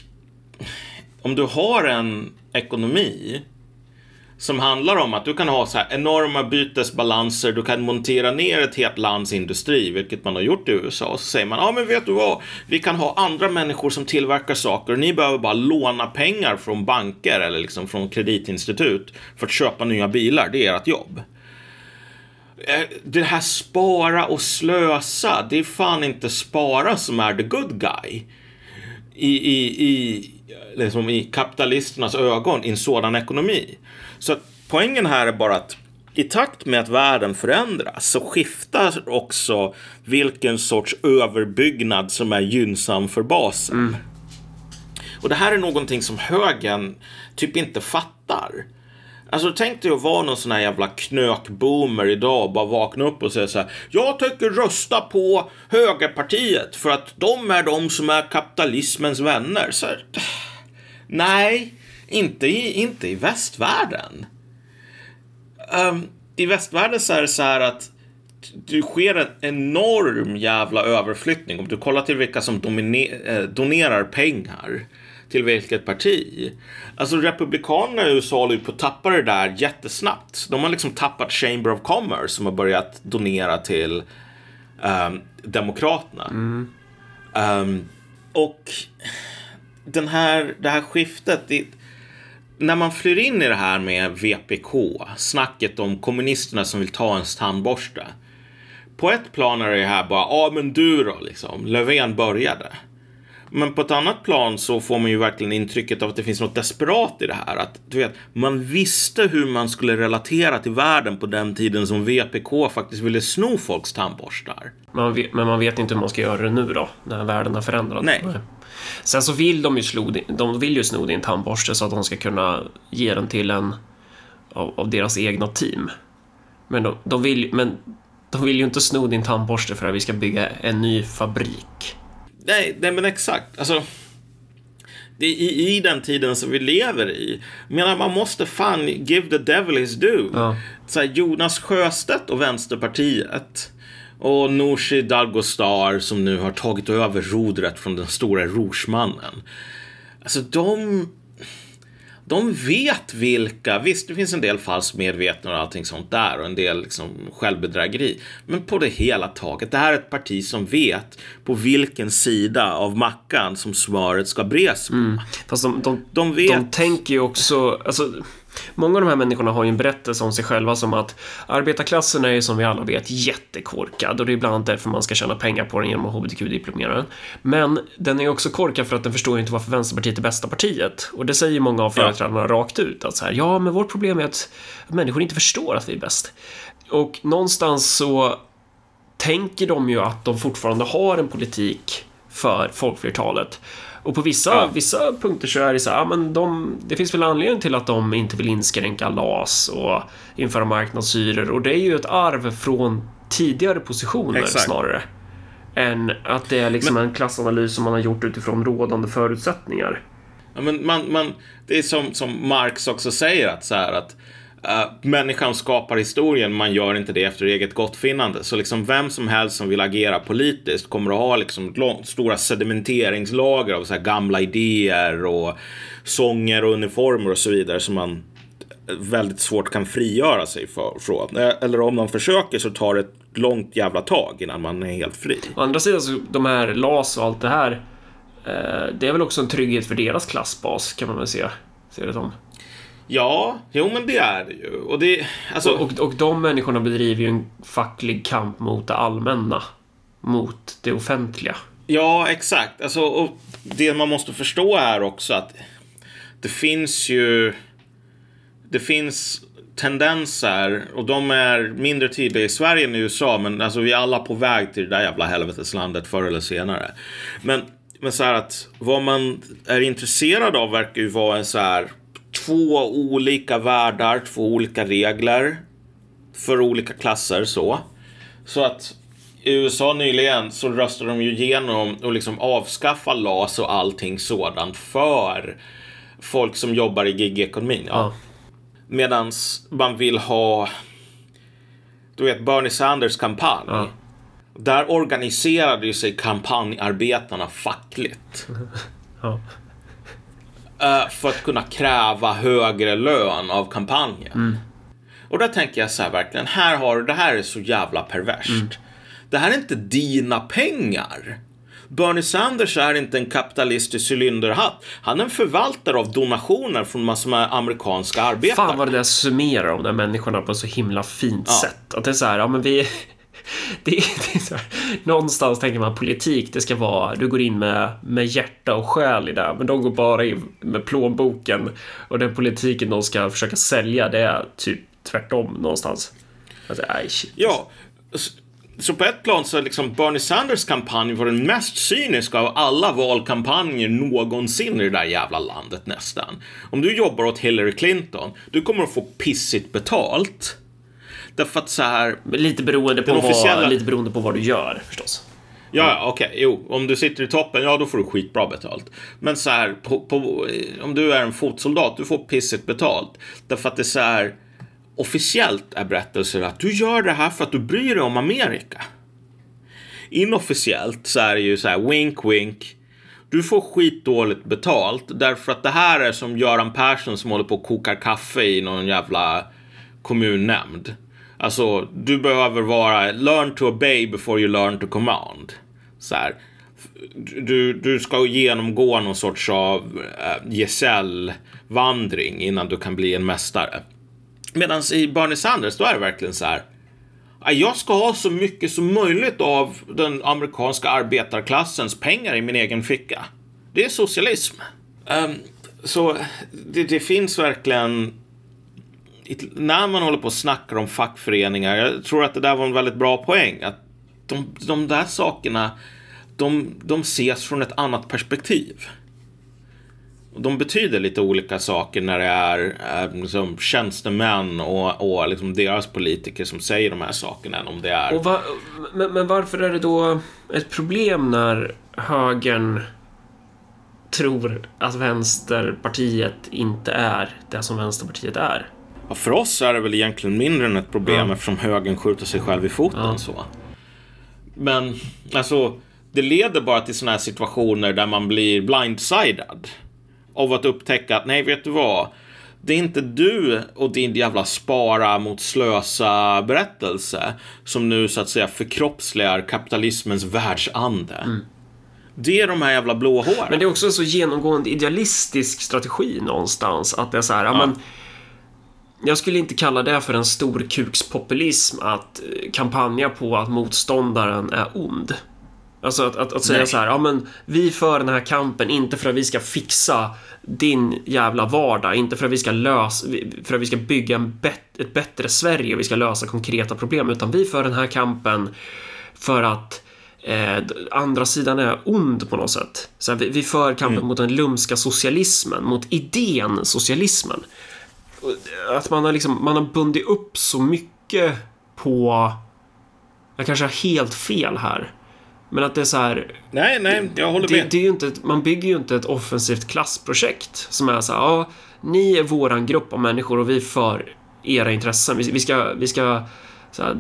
S2: om du har en ekonomi som handlar om att du kan ha så här enorma bytesbalanser, du kan montera ner ett helt lands industri, vilket man har gjort i USA. Och så säger man, ja men vet du vad, vi kan ha andra människor som tillverkar saker och ni behöver bara låna pengar från banker eller liksom från kreditinstitut för att köpa nya bilar, det är ert jobb. Eh, Det här spara och slösa, det är fan inte spara som är the good guy i, i, i, liksom i kapitalisternas ögon i en sådan ekonomi. Så att poängen här är bara att i takt med att världen förändras så skiftar också vilken sorts överbyggnad som är gynnsam för basen. Och det här är någonting som högern typ inte fattar. Alltså tänk dig att vara någon sån här jävla knökboomer idag och bara vakna upp och säga så här. Jag tänker rösta på högerpartiet för att de är de som är kapitalismens vänner. Så här, nej, inte i, inte i västvärlden. Um, I västvärlden så är det så här att det sker en enorm jävla överflyttning. Om du kollar till vilka som eh, donerar pengar till vilket parti. Alltså republikanerna i USA håller ju på att tappa det där jättesnabbt. De har liksom tappat Chamber of Commerce som har börjat donera till um, Demokraterna. Ehm, och den här, det här skiftet, det, när man flyr in i det här med VPK, snacket om kommunisterna som vill ta ens tandborste. På ett plan är det här bara, ja men du då liksom, Löfven började. Men på ett annat plan så får man ju verkligen intrycket av att det finns något desperat i det här. Att du vet, man visste hur man skulle relatera till världen på den tiden som VPK faktiskt ville sno folks tandborstar.
S1: Man vet, men man vet inte hur man ska göra det nu då, när världen har förändrats.
S2: Nej.
S1: Sen så vill de ju, din- de vill ju sno din tandborste så att de ska kunna ge den till en av, av deras egna team. Men de, de, vill, men de vill ju inte sno din tandborste för att vi ska bygga en ny fabrik.
S2: Nej, nej men exakt. Alltså, det är i, I den tiden som vi lever i. Menar, man måste fan give the devil his due.
S1: Ja.
S2: Så här, Jonas Sjöstedt och Vänsterpartiet och Nooshi Dadgostar som nu har tagit över rodret från den stora rorsmannen. Alltså de... De vet vilka, visst det finns en del falskt medvetna och allting sånt där och en del liksom självbedrägeri. Men på det hela taget, det här är ett parti som vet på vilken sida av mackan som smöret ska bres på.
S1: Fast de, de,
S2: De vet.
S1: de tänker ju också, alltså, många av de här människorna har ju en berättelse om sig själva som att arbetarklassen är ju som vi alla vet jättekorkad och det är bland annat därför man ska tjäna pengar på den genom att hbtq-diplomera den. Men den är ju också korkad för att den förstår ju inte varför Vänsterpartiet är bästa partiet. Och det säger många av företrädarna rakt ut att så här, ja, men vårt problem är att människor inte förstår att vi är bäst. Och någonstans så tänker de ju att de fortfarande har en politik för folkflertalet. Och på vissa,
S2: Ja.
S1: vissa punkter så är det så här, ja, men de, det finns väl anledning till att de inte vill inskränka LAS och införa marknadshyror och det är ju ett arv från tidigare positioner
S2: Exakt.
S1: snarare. Än att det är liksom en klassanalys som man har gjort utifrån rådande förutsättningar.
S2: Ja, men man, man, det är som, som Marx också säger att så här att Eh, människan skapar historien, man gör inte det efter eget gottfinnande. Så liksom vem som helst som vill agera politiskt kommer att ha liksom långt, stora sedimenteringslager av så här gamla idéer och sånger och uniformer och så vidare som man väldigt svårt kan frigöra sig för, från. Eh, eller om man försöker så tar det ett långt jävla tag innan man är helt fri.
S1: Å andra sidan, så de här LAS och allt det här, eh, det är väl också en trygghet för deras klassbas kan man väl se, se det som.
S2: Ja, jo men det är det ju. Och det, alltså,
S1: Och, och de människorna bedriver ju en facklig kamp mot det allmänna. Mot det offentliga.
S2: Ja, exakt. Alltså, och det man måste förstå är också att det finns ju... Det finns tendenser och de är mindre tydliga i Sverige än i USA men alltså vi är alla på väg till det där jävla helveteslandet förr eller senare. Men, men så här att vad man är intresserad av verkar ju vara en så här två olika världar, två olika regler för olika klasser så. Så att i USA nyligen så röstade de ju igenom och liksom avskaffa LAS och allting sådant för folk som jobbar i gigekonomin. Ja.
S1: Ja.
S2: Medan man vill ha du vet Bernie Sanders kampanj.
S1: Ja.
S2: Där organiserade ju sig kampanjarbetarna fackligt.
S1: Ja.
S2: Eh, för att kunna kräva högre lön av kampanjen. Och där tänker jag så här verkligen, här har det här är så jävla perverst. Det här är inte dina pengar. Bernie Sanders är inte en kapitalist i cylinderhatt. Han är en förvaltare av donationer från massor med amerikanska arbetare.
S1: Fan vad det där summerar de där människorna på så himla fint
S2: Ja.
S1: sätt. Att det är så här, ja men vi... Det det är så här, någonstans tänker man politik, det ska vara, du går in med, med hjärta och själ i det, men de går bara in med plånboken och den politiken de ska försöka sälja, det är typ tvärtom någonstans. Alltså, nej, shit.
S2: Ja, så på ett plan så är liksom Bernie Sanders kampanj var den mest cyniska av alla valkampanjer någonsin i det där jävla landet nästan. Om du jobbar åt Hillary Clinton, du kommer att få pissigt betalt. Därför att så här,
S1: Lite beroende, på
S2: officiella-
S1: vad, lite beroende på vad du gör förstås.
S2: Ja, okej, jo, om du sitter i toppen, ja då får du skitbra betalt. Men så här, på, på, om du är en fotsoldat, du får pissigt betalt. Därför att det är så här, officiellt är berättelser att du gör det här för att du bryr dig om Amerika. Inofficiellt så är det ju så här, wink wink. Du får skitdåligt betalt därför att det här är som Göran Persson som håller på och kokar kaffe i någon jävla kommunnämnd. Alltså, du behöver vara learn to obey before you learn to command. Så här. Du, du ska genomgå någon sorts av äh, gesällvandring innan du kan bli en mästare. Medan i Bernie Sanders, då är det verkligen så här. Jag ska ha så mycket som möjligt av den amerikanska arbetarklassens pengar i min egen ficka. Det är socialism. Um, så det, det finns verkligen när man håller på och snackar om fackföreningar, jag tror att det där var en väldigt bra poäng, att de, de där sakerna, de, de ses från ett annat perspektiv. De betyder lite olika saker när det är eh, liksom, tjänstemän och, och liksom deras politiker som säger de här sakerna än om det är...
S1: Och va, men, men varför är det då ett problem när högern tror att Vänsterpartiet inte är det som Vänsterpartiet är?
S2: Ja, för oss är det väl egentligen mindre än ett problem
S1: Ja.
S2: eftersom högern skjuter sig själv i foten
S1: Ja.
S2: så. Men alltså, det leder bara till sådana här situationer där man blir blindsided. Av att upptäcka att, nej vet du vad? Det är inte du och din jävla spara mot slösa berättelse som nu så att säga förkroppsligar kapitalismens världsande. Det är de här jävla blåhåren.
S1: Mm. Men det är också en så genomgående idealistisk strategi någonstans. Att det är så här, ja. men jag skulle inte kalla det för en stor kukspopulism att eh, kampanja på att motståndaren är ond. Alltså att, att, att säga
S2: Nej.
S1: så här, ja men vi för den här kampen inte för att vi ska fixa din jävla vardag, inte för att vi ska lösa, för att vi ska bygga en bet, ett bättre Sverige och vi ska lösa konkreta problem, utan vi för den här kampen för att eh, andra sidan är ond på något sätt. Så här, vi, vi för kampen mot den lumska socialismen, mot idén socialismen. Att man har liksom, man har bundit upp så mycket på... Jag kanske har helt fel här. Men att det är så här...
S2: Nej, nej, jag håller
S1: Det,
S2: med.
S1: det är ju inte, man bygger ju inte ett offensivt klassprojekt som är så här, ja, ni är våran grupp av människor och vi för era intressen. Vi, vi ska, vi ska här,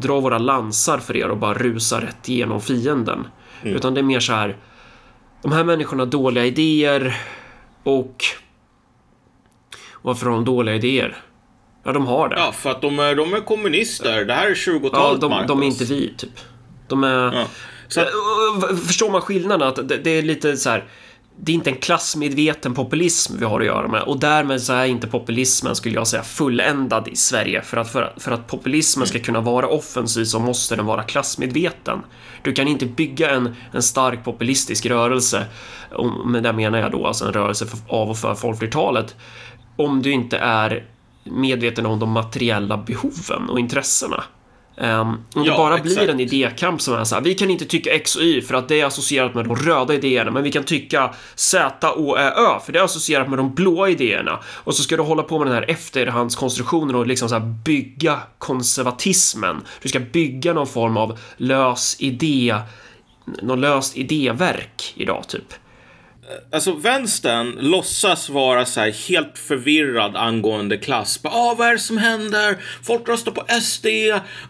S1: dra våra lansar för er och bara rusa rätt igenom fienden.
S2: Mm.
S1: Utan det är mer så här, de här människorna har dåliga idéer och varför har de dåliga idéer? Ja, de har det.
S2: Ja, för att de är, de är kommunister. Det här är
S1: Ja,
S2: 20-talet,
S1: de, de är inte vi, typ. De är...
S2: Ja. Så
S1: Eh, Förstår man skillnaden? Att det, det är lite så här. Det är inte en klassmedveten populism vi har att göra med och därmed så är inte populismen, skulle jag säga, fulländad i Sverige. För att, för, att- för att populismen ska kunna vara offensiv så måste den vara klassmedveten. Du kan inte bygga en, en stark populistisk rörelse, och med det menar jag då alltså en rörelse för, av och för folkflertalet, om du inte är medveten om de materiella behoven och intressena. Um, om
S2: Ja,
S1: det bara
S2: exakt.
S1: blir en idékamp som är så här, vi kan inte tycka X och Y för att det är associerat med de röda idéerna, men vi kan tycka Z, O, Ä, Ö för det är associerat med de blåa idéerna. Och så ska du hålla på med den här efterhandskonstruktionen och liksom så här bygga konservatismen. Du ska bygga någon form av lös idé, någon löst idéverk idag, typ.
S2: Alltså vänstern låtsas vara så här helt förvirrad angående klass. Bara, Ah, vad är det som händer? Folk röstar på SD.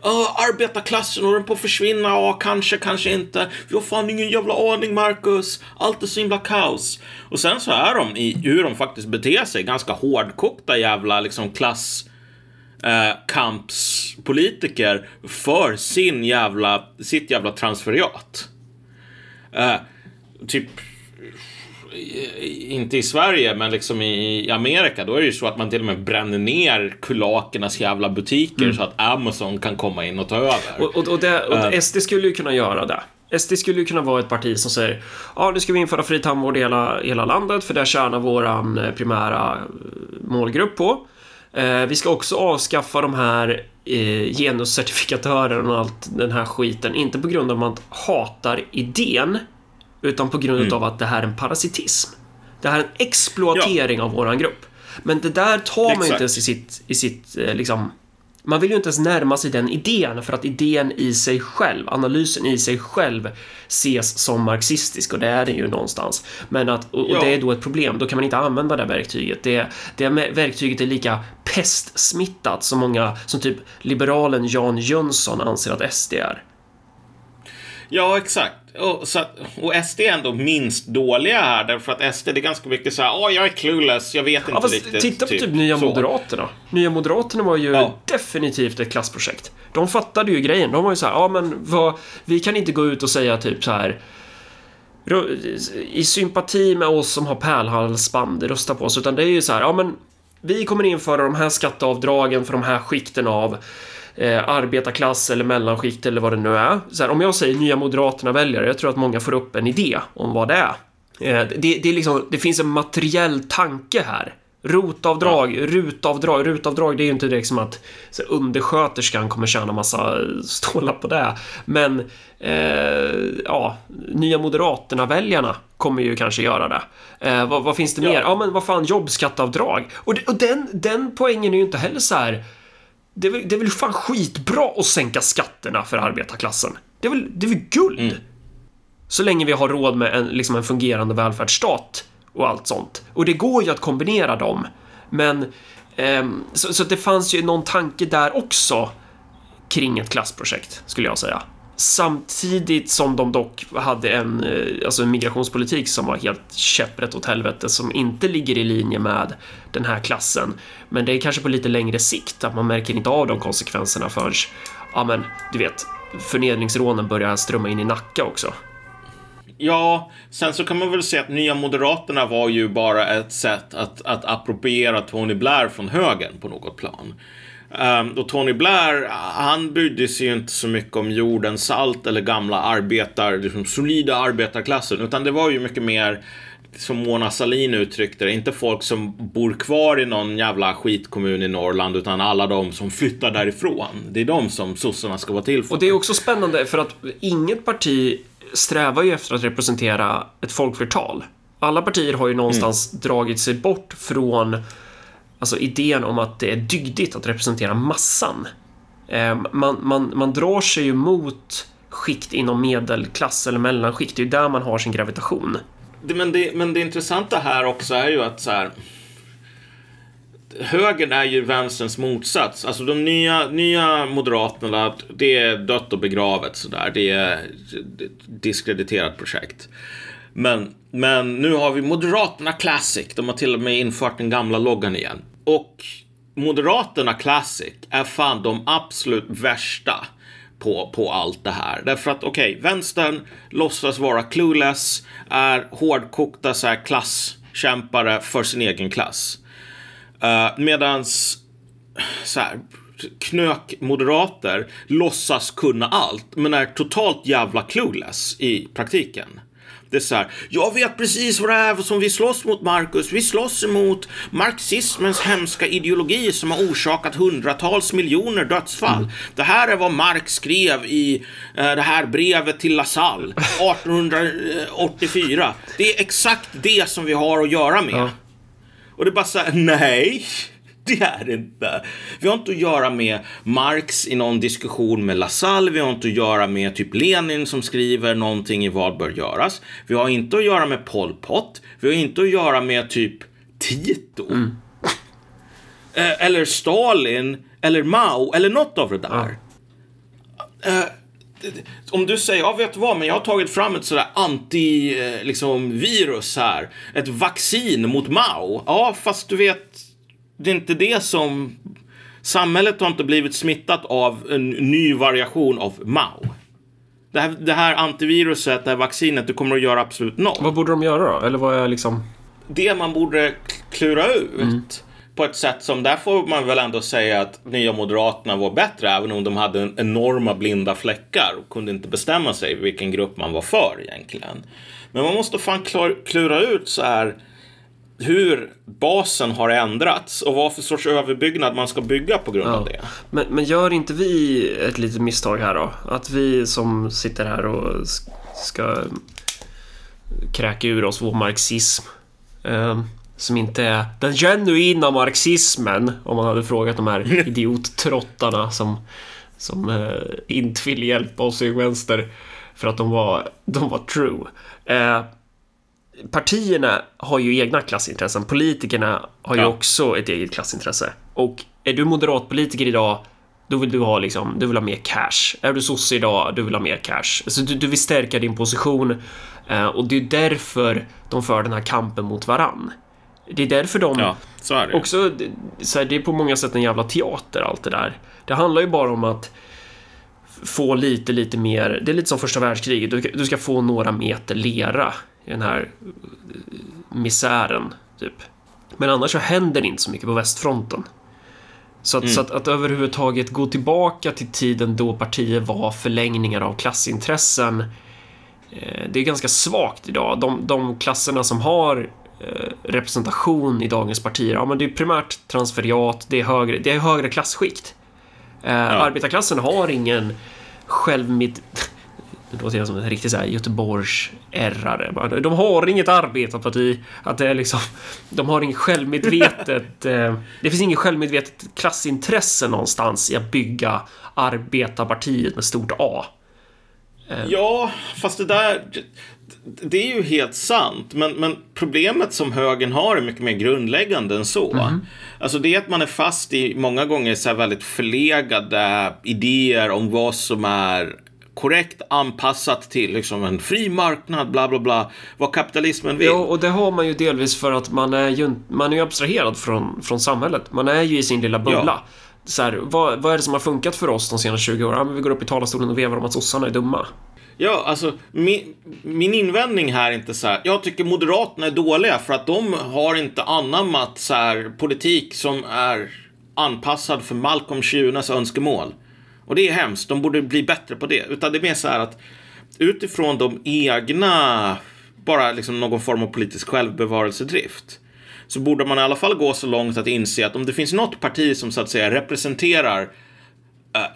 S2: Ah, arbetarklassen håller på att försvinna. Ja, kanske, kanske inte. Vi har fan ingen jävla aning, Marcus. Allt är så himla kaos. Och sen så är de i hur de faktiskt beter sig ganska hårdkokta jävla liksom klass eh, kampspolitiker för sin jävla, sitt jävla transferiat. Eh, typ inte i Sverige, men liksom i Amerika, då är det ju så att man till och med bränner ner kulakernas jävla butiker så att Amazon kan komma in och ta över.
S1: Och, och, och, det, och
S2: Eh.
S1: SD skulle ju kunna göra det. SD skulle ju kunna vara ett parti som säger ja, nu ska vi införa fri tandvård i hela, hela landet för där tjänar våran eh, primära eh, målgrupp på. Eh, vi ska också avskaffa de här eh, genuscertifikatörerna och allt den här skiten, inte på grund av att man hatar idén, utan på grund
S2: Mm.
S1: av att det här är en parasitism. Det här är en exploatering av våran grupp. Men det där tar man ju
S2: Exakt.
S1: inte ens i sitt, i sitt eh, liksom man vill ju inte ens närma sig den idén för att idén i sig själv, analysen i sig själv ses som marxistisk och det är den ju någonstans. Men att, och,
S2: Ja.
S1: det är då ett problem, då kan man inte använda det verktyget. Det, det verktyget är lika pestsmittat som många, som typ liberalen Jan Jönsson anser att SD är.
S2: Ja, exakt. Och, så och SD är ändå minst dåliga här, därför att SD det är ganska mycket så här, åh, jag är clueless, jag vet inte
S1: Ja,
S2: riktigt.
S1: titta på typ Nya
S2: så.
S1: Moderaterna. Nya Moderaterna var ju
S2: Ja.
S1: definitivt ett klassprojekt. De fattade ju grejen. De var ju så här, ja men vad, vi kan inte gå ut och säga typ så här "Ru- i sympati med oss som har pärlhalsband, rösta på oss, utan det är ju så här, ja men vi kommer införa de här skatteavdragen för de här skikten av eh, arbetarklass eller mellanskikt eller vad det nu är. Så här, om jag säger Nya Moderaterna väljare, jag tror att många får upp en idé om vad det är. Eh, det, det, är liksom, det finns en materiell tanke här. Rotavdrag, rutavdrag, rutavdrag, det är ju inte direkt som att så undersköterskan kommer tjäna massa stålar på det. Men, eh, ja, Nya Moderaterna-väljarna kommer ju kanske göra det. Eh, vad, vad finns det
S2: Ja.
S1: mer? Ja, men vad fan, jobbskatteavdrag. Och, och den, den poängen är ju inte heller så här det är, väl, det är väl fan skitbra att sänka skatterna för arbetarklassen. Det är väl, det är väl guld? Så länge vi har råd med en, liksom en fungerande välfärdsstat och allt sånt. Och det går ju att kombinera dem. Men... ehm, så, så det fanns ju någon tanke där också kring ett klassprojekt, skulle jag säga. Samtidigt som de dock hade en, eh, alltså en migrationspolitik som var helt käpprätt åt helvete, som inte ligger i linje med den här klassen. Men det är kanske på lite längre sikt, att man märker inte av de konsekvenserna förrän, ja men, du vet, förnedringsrånen börjar strömma in i Nacka också.
S2: Ja, sen så kan man väl säga att Nya Moderaterna var ju bara ett sätt att, att appropriera Tony Blair från högern på något plan. Um, och Tony Blair, han brydde sig ju inte så mycket om jordens salt eller gamla arbetar, liksom solida arbetarklassen, utan det var ju mycket mer som Mona Sahlin uttryckte det, inte folk som bor kvar i någon jävla skitkommun i Norrland, utan alla de som flyttar därifrån. Det är de som sossarna ska vara till för.
S1: Och det är också spännande för att inget parti strävar ju efter att representera ett folkflertal. Alla partier har ju någonstans dragit sig bort från alltså idén om att det är dygdigt att representera massan. Eh, man, man, man drar sig ju mot skikt inom medelklass eller mellanskikt. Det är ju där man har sin gravitation.
S2: Men, det, men det intressanta här också är ju att så här. Högern är ju vänsterns motsats. Alltså de nya, nya moderaterna, det är dött och begravet sådär. Det är ett diskrediterat projekt. Men, men nu har vi Moderaterna Classic. De har till och med infört den gamla loggan igen. Och Moderaterna Classic är fan de absolut värsta på, på allt det här. Därför att okej, vänstern låtsas vara clueless, är hårdkokta så här klasskämpare för sin egen klass. Uh, medans så här, knökmoderater låtsas kunna allt, men är totalt jävla clueless i praktiken. Är så här, jag vet precis vad det är som vi slåss mot Marcus. Vi slåss emot marxismens hemska ideologi som har orsakat hundratals miljoner dödsfall. Mm. Det här är vad Marx skrev i uh, det här brevet till Lasalle (laughs) 1884. Det är exakt det som vi har att göra med. Ja. Och det är bara så här, nej. Det är det inte. Vi har inte att göra med Marx i någon diskussion med Lassalle. Vi har inte att göra med typ Lenin som skriver någonting i vad bör göras. Vi har inte att göra med Pol Pot. Vi har inte att göra med typ Tito. Mm. Eh, eller Stalin. Eller Mao. Eller något av det där. Ja. Uh, om du säger, ja vet du vad, men jag har tagit fram ett sådär anti-virus eh, liksom, här. Ett vaccin mot Mao. Ja, fast du vet, det är inte det som... Samhället har inte blivit smittat av en ny variation av Mao. Det här, det här antiviruset, det här vaccinet, det kommer att göra absolut noll.
S1: Vad borde de göra då? Eller vad är liksom...
S2: Det man borde klura ut mm. på ett sätt som, där får man väl ändå säga att Nya Moderaterna var bättre, även om de hade enorma blinda fläckar och kunde inte bestämma sig vilken grupp man var för egentligen. Men man måste fan klura ut så här hur basen har ändrats och vad för sorts överbyggnad man ska bygga på grund ja. av det.
S1: Men, men gör inte vi ett litet misstag här då? Att vi som sitter här och ska kräka ur oss vår marxism eh, som inte är den genuina marxismen om man hade frågat de här (laughs) idiottrottarna som, som eh, inte vill hjälpa oss i vänster för att de var, de var true. Eh, partierna har ju egna klassintressen. Politikerna har ju ja. också ett eget klassintresse. Och är du moderatpolitiker idag, då vill du ha liksom, du vill ha mer cash. Är du sosse idag, du vill ha mer cash. Så du, du vill stärka din position eh, och det är därför de för den här kampen mot varann. Det är därför de
S2: ja, så är det.
S1: också, så här, det är på många sätt en jävla teater allt det där. Det handlar ju bara om att få lite, lite mer, det är lite som första världskriget, du, du ska få några meter lera i den här misären, typ. Men annars så händer det inte så mycket på västfronten. Så, att, mm. så att, att överhuvudtaget gå tillbaka till tiden då partier var förlängningar av klassintressen, eh, det är ganska svagt idag. De, de klasserna som har eh, representation i dagens partier, ja men det är primärt transferiat, det är högre, det är högre klassskikt. Eh, ja. Arbetarklassen har ingen självmid (laughs) det låter som en riktig Göteborgs ärrare. De har inget arbetarparti. Att det är liksom, de har inget självmedvetet... (laughs) Eh, det finns inget självmedvetet klassintresse någonstans i att bygga arbetarpartiet med stort A.
S2: Eh. Ja, fast det där... Det är ju helt sant, men, men problemet som högern har är mycket mer grundläggande än så. Mm. Alltså det är att man är fast i många gånger så väldigt förlegade idéer om vad som är korrekt anpassat till liksom en fri marknad, bla bla bla, vad kapitalismen vill.
S1: Ja, och det har man ju delvis för att man är ju, man är ju abstraherad från, från samhället. Man är ju i sin lilla bubbla. Ja. Så här, vad, vad är det som har funkat för oss de senaste 20 åren? Ja, vi går upp i talarstolen och vevar om att sossarna är dumma.
S2: Ja, alltså min, min invändning här är inte så här. Jag tycker Moderaterna är dåliga för att de har inte anammat så här politik som är anpassad för Malcolm Schünes önskemål. Och det är hemskt, de borde bli bättre på det. Utan det är mer så här att utifrån de egna, bara liksom någon form av politisk självbevarelsedrift så borde man i alla fall gå så långt att inse att om det finns något parti som så att säga representerar uh,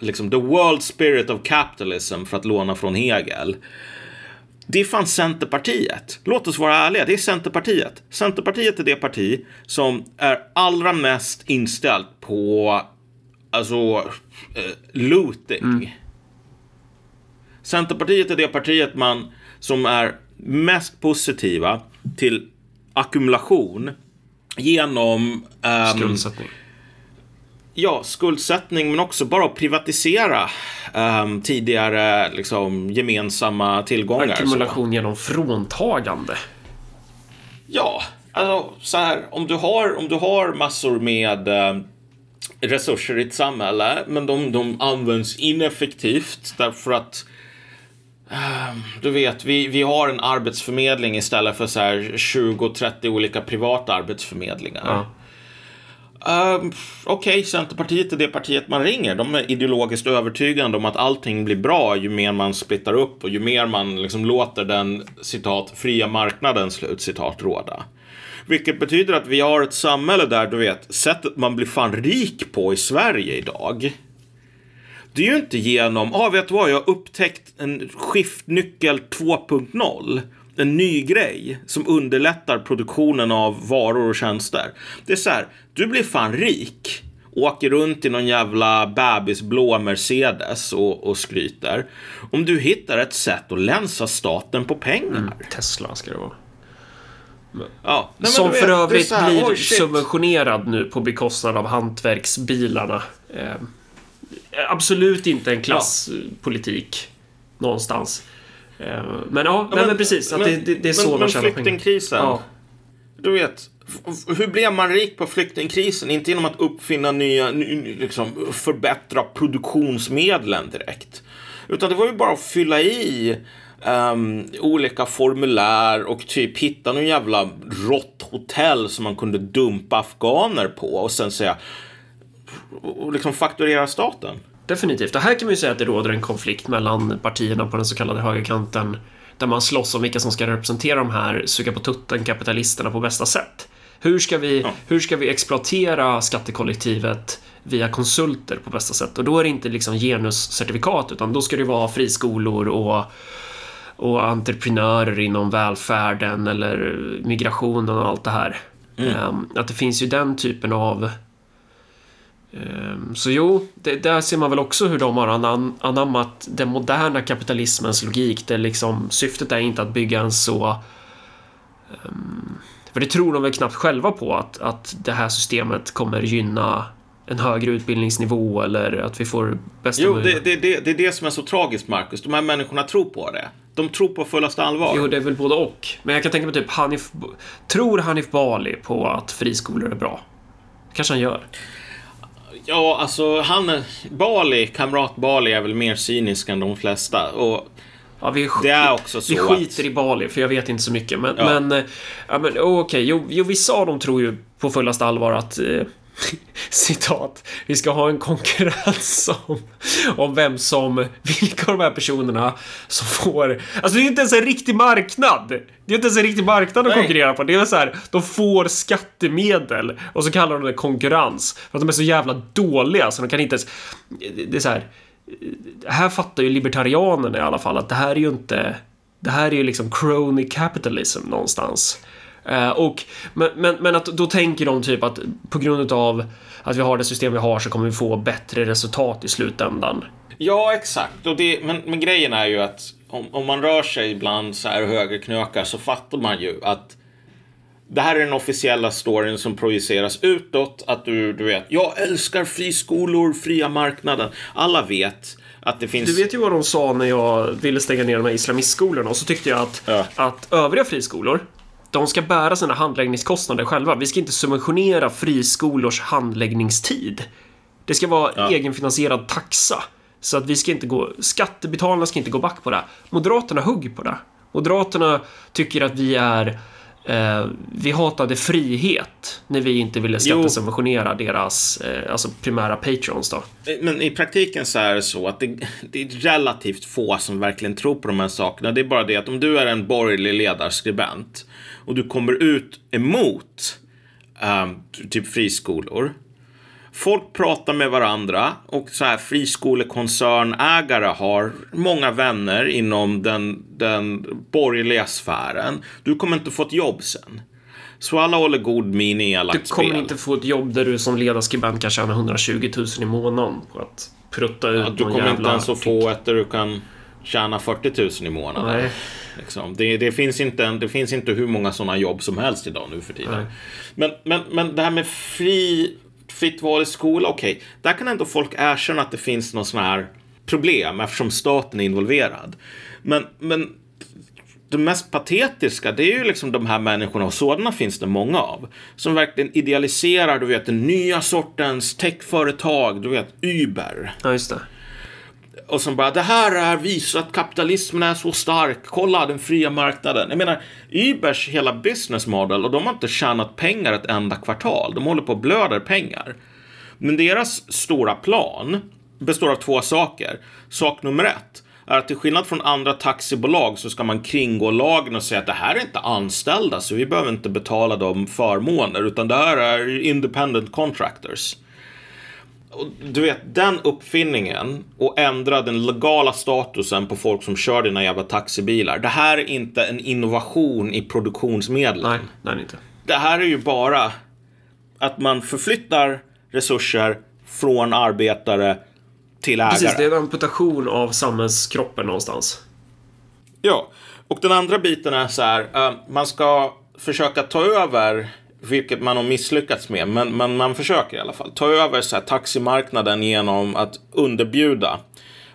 S2: liksom the world spirit of capitalism för att låna från Hegel. Det är fan Centerpartiet. Låt oss vara ärliga, det är Centerpartiet. Centerpartiet är det parti som är allra mest inställt på alltså eh, looting. Mm. Centerpartiet är det partiet man som är mest positiva till ackumulation genom
S1: um, skuldsättning.
S2: Ja, skuldsättning men också bara att privatisera um, tidigare liksom, gemensamma tillgångar.
S1: Ackumulation genom fråntagande.
S2: Ja, alltså så här om du har, om du har massor med um, resurser i ett samhälle, men de, de används ineffektivt därför att ehm, du vet, vi, vi har en arbetsförmedling istället för så här 20-30 olika privata arbetsförmedlingar. Ja. Uh, Okej, okay, Centerpartiet är det partiet man ringer. De är ideologiskt övertygande om att allting blir bra ju mer man splittar upp och ju mer man liksom låter den citat fria marknaden slut citat råda. Vilket betyder att vi har ett samhälle där, du vet, sättet man blir fan rik på i Sverige idag. Det är ju inte genom, ja ah, vet du vad, jag har upptäckt en skiftnyckel 2.0 en ny grej som underlättar produktionen av varor och tjänster. Det är så här, du blir fan rik åker runt i någon jävla bebisblå Mercedes och, och skryter. Om du hittar ett sätt att länsa staten på pengar. Mm,
S1: Tesla ska det vara.
S2: Ja,
S1: nej, Som för vet, övrigt här, blir oh, subventionerad nu på bekostnad av hantverksbilarna. Eh, absolut inte en klasspolitik ja. någonstans. Eh, men ja, ja men, men, precis. Att men, det, det, det är så
S2: men,
S1: man tjänar
S2: flyktingkrisen. Ja. Du vet, hur blev man rik på flyktingkrisen? Inte genom att uppfinna nya, liksom förbättra produktionsmedlen direkt. Utan det var ju bara att fylla i um, olika formulär och typ hitta någon jävla rått hotell som man kunde dumpa afghaner på och sen säga och liksom fakturera staten.
S1: Definitivt. Och här kan man ju säga att det råder en konflikt mellan partierna på den så kallade högerkanten där man slåss om vilka som ska representera de här suga på tutten kapitalisterna på bästa sätt. Hur ska vi, ja. hur ska vi exploatera skattekollektivet via konsulter på bästa sätt? Och då är det inte liksom genuscertifikat utan då ska det vara friskolor och och entreprenörer inom välfärden eller migrationen och allt det här. Mm. Um, att det finns ju den typen av um, så jo, det, där ser man väl också hur de har anammat den moderna kapitalismens logik där liksom syftet är inte att bygga en så um, för det tror de väl knappt själva på att, att det här systemet kommer gynna en högre utbildningsnivå eller att vi får bästa
S2: Jo, det, det, det, det är det som är så tragiskt, Marcus. De här människorna tror på det. De tror på fullaste allvar.
S1: Jo, det är väl både och. Men jag kan tänka mig typ Hanif... Tror Hanif Bali på att friskolor är bra? kanske han gör.
S2: Ja, alltså han... Bali, kamrat Bali är väl mer cynisk än de flesta. Och
S1: Ja, vi, det är också så vi skiter att... i Bali, för jag vet inte så mycket. Men, ja. men, ja, men okej, okay. jo, jo, vissa av dem tror ju på fullaste allvar att eh, (laughs) citat, vi ska ha en konkurrens om, om vem som, vilka av de här personerna som får, alltså det är inte ens en riktig marknad. Det är inte ens en riktig marknad att Nej. konkurrera på. Det är så här, de får skattemedel och så kallar de det konkurrens. För att de är så jävla dåliga så de kan inte ens, det är så här, här fattar ju libertarianerna i alla fall att det här är ju inte, det här är ju liksom crony capitalism någonstans. Uh, och, men, men, men, att då tänker de typ att på grund av att vi har det system vi har så kommer vi få bättre resultat i slutändan.
S2: Ja, exakt. Och det, men, men grejen är ju att om, om man rör sig bland så här högerknökar så fattar man ju att det här är den officiella storyn som projiceras utåt. Att du, du vet, jag älskar friskolor, fria marknaden. Alla vet att det finns...
S1: Du vet ju vad de sa när jag ville stänga ner de här islamistskolorna och så tyckte jag att, ja. att övriga friskolor de ska bära sina handläggningskostnader själva. Vi ska inte subventionera friskolors handläggningstid. Det ska vara ja. egenfinansierad taxa. Så att vi ska inte gå, skattebetalarna ska inte gå back på det. Moderaterna hugger på det. Moderaterna tycker att vi är Eh, vi hatade frihet när vi inte ville skattesubventionera deras eh, alltså primära patrons då.
S2: Men i praktiken så är det så att det, det, är relativt få som verkligen tror på de här sakerna. Det är bara det att om du är en borgerlig ledarskribent och du kommer ut emot um, typ friskolor Folk pratar med varandra och så här friskolekoncernägare har många vänner inom den, den borgerliga sfären. Du kommer inte få ett jobb sen. Så alla håller god min i alla
S1: Du kommer spel. inte få ett jobb där du som ledarskribent kan tjäna 120 000 i månaden på att prutta ut ja,
S2: Du kommer inte ens att få ett där du kan tjäna 40 000 i månaden. Nej. Liksom. Det, det, finns inte, det finns inte hur många sådana jobb som helst idag nu för tiden. Men, men, men det här med fri fritt val i skola, okej, okay. där kan ändå folk erkänna att det finns någon sån här problem eftersom staten är involverad. Men, men det mest patetiska, det är ju liksom de här människorna, och sådana finns det många av, som verkligen idealiserar, du vet, den nya sortens techföretag, du vet, Uber.
S1: Ja, just det
S2: och som bara, det här är visar att kapitalismen är så stark. Kolla den fria marknaden. Jag menar, Ubers hela business model och de har inte tjänat pengar ett enda kvartal. De håller på och blöder pengar. Men deras stora plan består av två saker. Sak nummer ett är att till skillnad från andra taxibolag så ska man kringgå lagen och säga att det här är inte anställda så vi behöver inte betala dem förmåner utan det här är independent contractors. Du vet, den uppfinningen och ändra den legala statusen på folk som kör dina jävla taxibilar. Det här är inte en innovation i produktionsmedel.
S1: Nej, nej inte.
S2: Det här är ju bara att man förflyttar resurser från arbetare till ägare.
S1: Precis, det är en amputation av samhällskroppen någonstans.
S2: Ja, och den andra biten är så här. Uh, man ska försöka ta över, vilket man har misslyckats med, men, men man försöker i alla fall. Ta över så här, taximarknaden genom att underbjuda.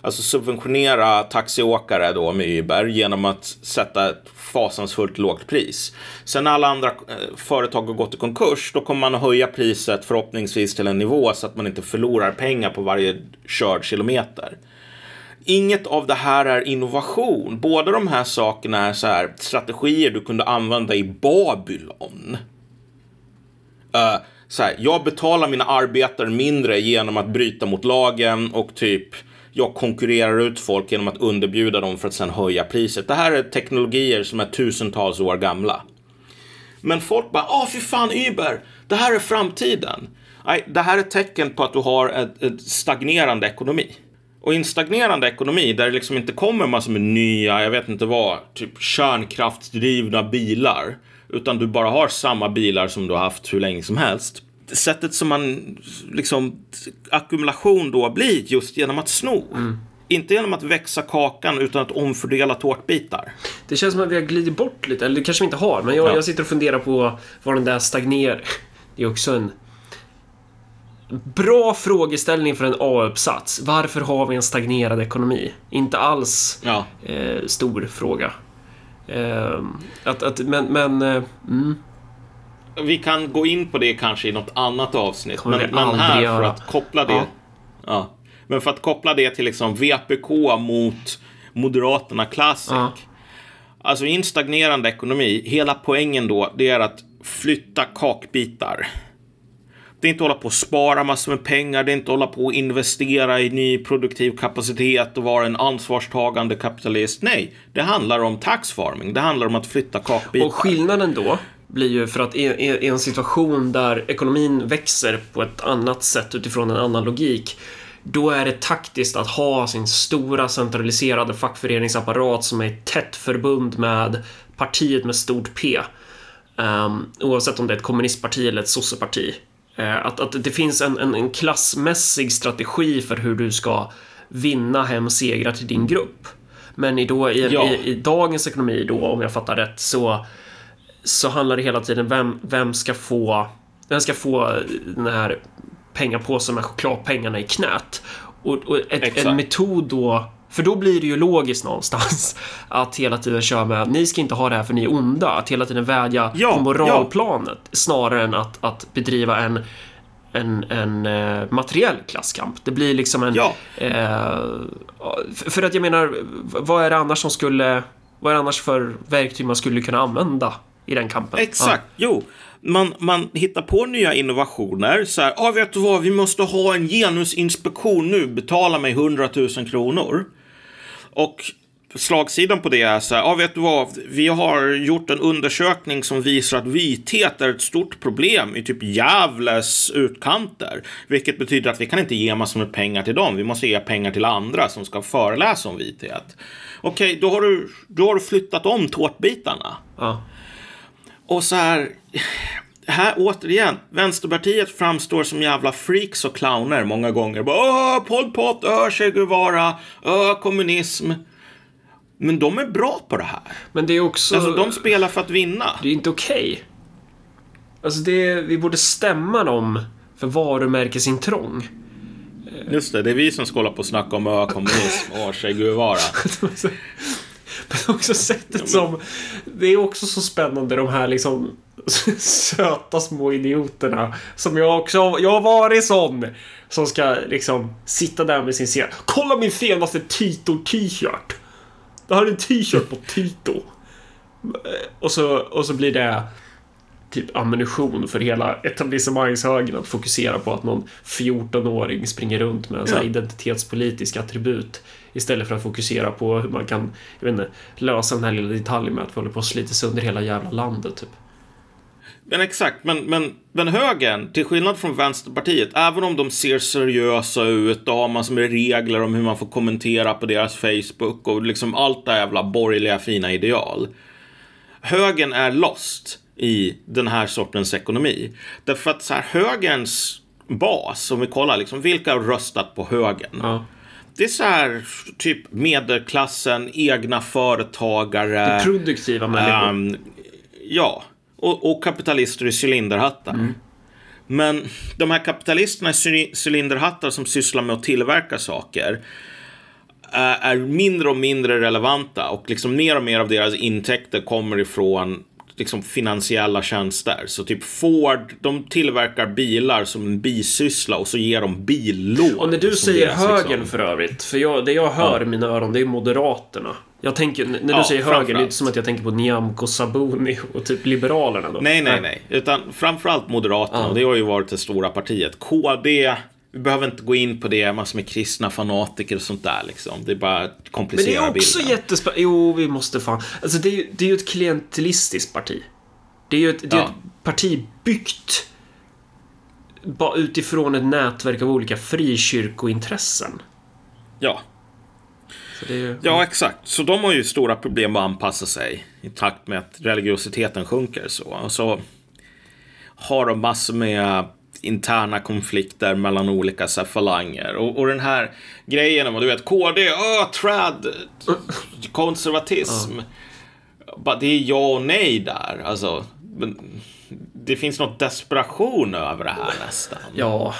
S2: Alltså subventionera taxiåkare då med Uber genom att sätta ett fasansfullt lågt pris. Sen när alla andra eh, företag har gått i konkurs, då kommer man att höja priset förhoppningsvis till en nivå så att man inte förlorar pengar på varje körd kilometer. Inget av det här är innovation. Båda de här sakerna är så här strategier du kunde använda i Babylon. Uh, så här, jag betalar mina arbetare mindre genom att bryta mot lagen och typ jag konkurrerar ut folk genom att underbjuda dem för att sedan höja priset. Det här är teknologier som är tusentals år gamla. Men folk bara, ah fy fan Uber, det här är framtiden. Nej, det här är ett tecken på att du har ett, ett stagnerande ekonomi. Och i en stagnerande ekonomi där det liksom inte kommer massor med nya, jag vet inte vad, typ kärnkraftsdrivna bilar. Utan du bara har samma bilar som du har haft hur länge som helst sättet som man liksom ackumulation då blir just genom att sno. Mm. Inte genom att växa kakan utan att omfördela tårtbitar.
S1: Det känns som att vi har glidit bort lite, eller det kanske vi inte har, men jag, ja. jag sitter och funderar på var den där stagnerar. (laughs) Det är också en bra frågeställning för en A-uppsats. Varför har vi en stagnerad ekonomi? Inte alls ja. eh, stor fråga. Eh, att, att, men, men eh, mm
S2: vi kan gå in på det kanske i något annat avsnitt. Men, men här för att koppla det. Ja. ja. Men för att koppla det till liksom VPK mot Moderaterna Classic. Ja. Alltså i en stagnerande ekonomi, hela poängen då, det är att flytta kakbitar. Det är inte att hålla på och spara massor med pengar, det är inte att hålla på och investera i ny produktiv kapacitet och vara en ansvarstagande kapitalist. Nej, det handlar om tax farming. Det handlar om att flytta kakbitar.
S1: Och skillnaden då blir ju för att i, en situation där ekonomin växer på ett annat sätt utifrån en annan logik då är det taktiskt att ha sin stora centraliserade fackföreningsapparat som är i tätt förbund med partiet med stort P. Um, oavsett om det är ett kommunistparti eller ett sosseparti. Uh, att, att det finns en, en, en klassmässig strategi för hur du ska vinna hem segrar till din grupp. Men i, då, i, ja. i, i dagens ekonomi då, om jag fattar rätt, så så handlar det hela tiden vem, vem ska få vem ska få den här pengapåsen med chokladpengarna i knät. Och, och ett, en metod då för då blir det ju logiskt någonstans (laughs) att hela tiden köra med ni ska inte ha det här för ni är onda. Att hela tiden vädja ja, på moralplanet ja. snarare än att, att bedriva en, en, en uh, materiell klasskamp. Det blir liksom en... Ja. Uh, för att jag menar, vad är det annars som skulle... Vad är det annars för verktyg man skulle kunna använda i den kampen.
S2: Exakt, ja. jo. Man, man hittar på nya innovationer. Så här, ah, vet du vad, vi måste ha en genusinspektion nu, betala mig 100 000 kronor. Och slagsidan på det är så här, ah, vet du vad, vi har gjort en undersökning som visar att vithet är ett stort problem i typ Gävles utkanter. Vilket betyder att vi kan inte ge massor med pengar till dem, vi måste ge pengar till andra som ska föreläsa om vithet. Okej, då, har du, då har du flyttat om tårtbitarna. Ja. Och så här, här återigen, Vänsterpartiet framstår som jävla freaks och clowner många gånger. Åh, Pol Pot, öh, Che Guevara, öh, kommunism. Men de är bra på det här.
S1: Men det är också...
S2: Alltså, de spelar för att vinna.
S1: Det är inte okej. Okay. Alltså, det, vi borde stämma dem för varumärkesintrång.
S2: Just det, det är vi som ska hålla på och snacka om öh, kommunism och Che Guevara. (laughs)
S1: Men också sättet som... Det är också så spännande de här liksom söta små idioterna. Som jag också Jag har varit sån. Som ska liksom sitta där med sin senaste... Kolla min senaste Tito-t-shirt! Det här är en t-shirt på Tito. Och så, och så blir det typ ammunition för hela etablissemangshögern att fokusera på att någon 14-åring springer runt med en
S2: Ja.
S1: identitetspolitisk attribut istället för att fokusera på hur man kan, jag vet inte, lösa den här lilla detaljen med att vi håller på att slita sönder hela jävla landet typ.
S2: Men exakt, men, men, men högern, till skillnad från Vänsterpartiet, även om de ser seriösa ut och har massor med regler om hur man får kommentera på deras Facebook och liksom allt det jävla borgerliga fina ideal. Högern är lost i den här sortens ekonomi. Därför att så här, högerns bas, om vi kollar liksom, vilka har röstat på högern?
S1: Ja.
S2: Det är så här, typ medelklassen, egna företagare.
S1: Produktiva människor.
S2: Ehm, ja, och, och kapitalister i cylinderhattar. Men de här kapitalisterna i cy- cylinderhattar som sysslar med att tillverka saker eh, är mindre och mindre relevanta och liksom mer och mer av deras intäkter kommer ifrån liksom finansiella tjänster. Så typ Ford, de tillverkar bilar som en bisyssla och så ger de billån.
S1: och när du säger
S2: deras,
S1: högern
S2: liksom-
S1: för övrigt, för jag, det jag hör i mina öron det är Moderaterna. Jag tänker, när du
S2: Ja,
S1: säger högern, det är inte som att jag tänker på Nyamko Sabuni (laughs) och typ Liberalerna då.
S2: Nej, nej, nej. Utan framförallt Moderaterna. Och det har ju varit det stora partiet. KD, vi behöver inte gå in på det. Massor med kristna fanatiker och sånt där liksom. Det är bara att
S1: Men det är också jättespännande. Jo, vi måste fan. Alltså det är ju, det är ett klientelistiskt parti. Det är ju ett, det är
S2: Ja.
S1: ett parti byggt bara utifrån ett nätverk av olika frikyrkointressen.
S2: Ja.
S1: Ju...
S2: ja, exakt. Så de har ju stora problem att anpassa sig i takt med att religiositeten sjunker. Så. Och så har de massor med interna konflikter mellan olika så här, falanger. Och, och den här grejen om, du vet, KD, öh, trad, konservatism. Bara, det är ja och nej där. Alltså, men det finns något desperation över det här nästan.
S1: Ja,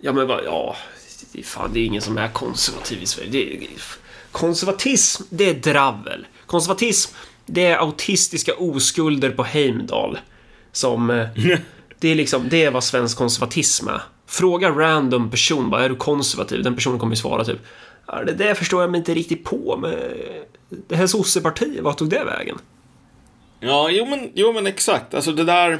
S1: ja men vad, ja. det Fan, det är ingen som är konservativ i Sverige. Det konservatism, det är dravel. Konservatism, det är autistiska oskulder på Heimdal. Som... (laughs) Det är liksom, det är vad svensk konservatism är. Fråga random person, bara är du konservativ? Den personen kommer ju svara typ det där förstår jag mig inte riktigt på med det här sossepartiet, vart tog det vägen?
S2: Ja, jo men, jo men exakt. Alltså det där...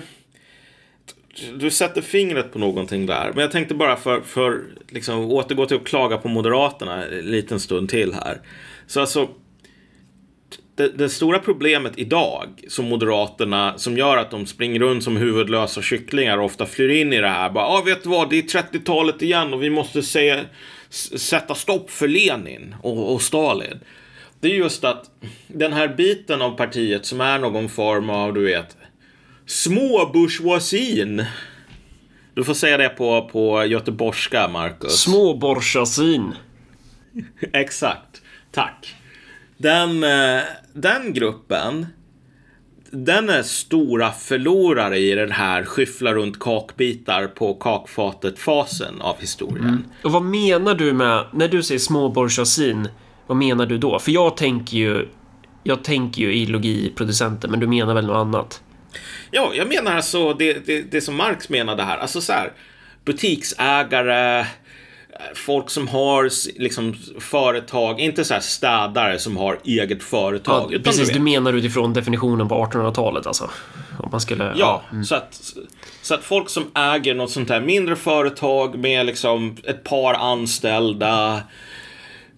S2: Du sätter fingret på någonting där. Men jag tänkte bara för, för liksom återgå till att klaga på Moderaterna en liten stund till här. Så alltså... Det, det stora problemet idag som Moderaterna, som gör att de springer runt som huvudlösa kycklingar och ofta flyr in i det här. Bara, ah, vet du vad, det är 30-talet igen och vi måste säga, s- sätta stopp för Lenin och, och Stalin. Det är just att den här biten av partiet som är någon form av, du vet, småbourgeoisien. Du får säga det på, på göteborgska, Marcus.
S1: Småborchasin. (laughs)
S2: Exakt. Tack. Den, eh, den gruppen, den är stora förlorare i den här skyffla runt kakbitar på kakfatet-fasen av historien.
S1: Och vad menar du med, när du säger småbourgeoisin, vad menar du då? För jag tänker ju, jag tänker ju ideologiproducenter, men du menar väl något annat?
S2: Ja, jag menar alltså det, det, det som Marx menade här. Alltså så här, butiksägare, folk som har liksom företag, inte så här städare som har eget företag.
S1: Ja, precis,
S2: du vet,
S1: menar utifrån definitionen på 1800-talet alltså? Om man skulle...
S2: Ja, så, att, så att folk som äger något sånt här mindre företag med liksom ett par anställda.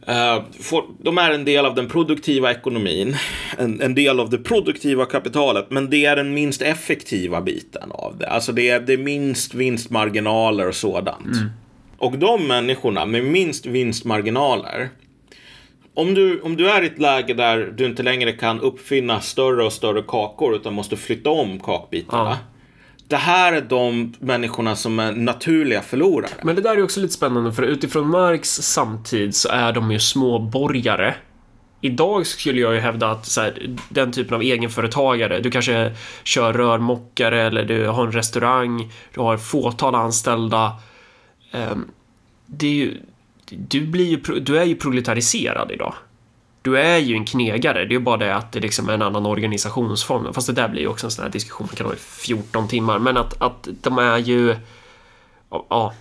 S2: eh, får, de är en del av den produktiva ekonomin, en, en del av det produktiva kapitalet, men det är den minst effektiva biten av det. Alltså det är, det är minst vinstmarginaler och sådant. Och de människorna med minst vinstmarginaler, om du, om du är i ett läge där du inte längre kan uppfinna större och större kakor utan måste flytta om kakbitarna.
S1: Ja.
S2: Det här är de människorna som är naturliga förlorare.
S1: Men det där är också lite spännande, för utifrån Marx samtid så är de ju småborgare. Idag skulle jag ju hävda att så här, den typen av egenföretagare, du kanske kör rörmokare eller du har en restaurang, du har fåtal anställda. Ehm, det är ju, du, blir ju, du är ju proletariserad idag. du är ju en knegare. Det är ju bara det att det liksom är en annan organisationsform. Fast det där blir ju också en sån här diskussion, man kan ha i 14 timmar. Men att, att de är ju... Ja,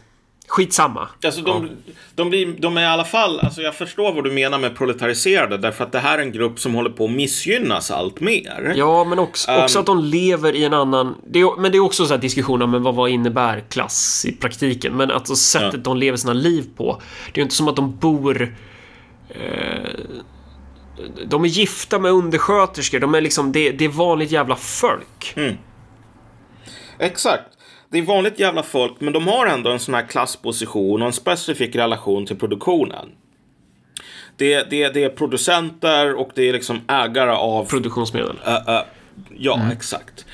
S1: skitsamma.
S2: Alltså de, de, blir, de är i alla fall, alltså jag förstår vad du menar med proletariserade därför att det här är en grupp som håller på att missgynnas allt mer.
S1: Ja, men också, också
S2: Um,
S1: att de lever i en annan... Det är, men det är också så här diskussion om vad, vad innebär klass i praktiken. Men alltså sättet
S2: Ja.
S1: de lever sina liv på. Det är ju inte som att de bor... Eh, de är gifta med undersköterskor. De är liksom, det, det är vanligt jävla folk.
S2: Exakt. Det är vanligt jävla folk, men de har ändå en sån här klassposition och en specifik relation till produktionen. Det, det, det är producenter och det är liksom ägare av
S1: Produktionsmedel.
S2: Uh, uh, ja, exakt.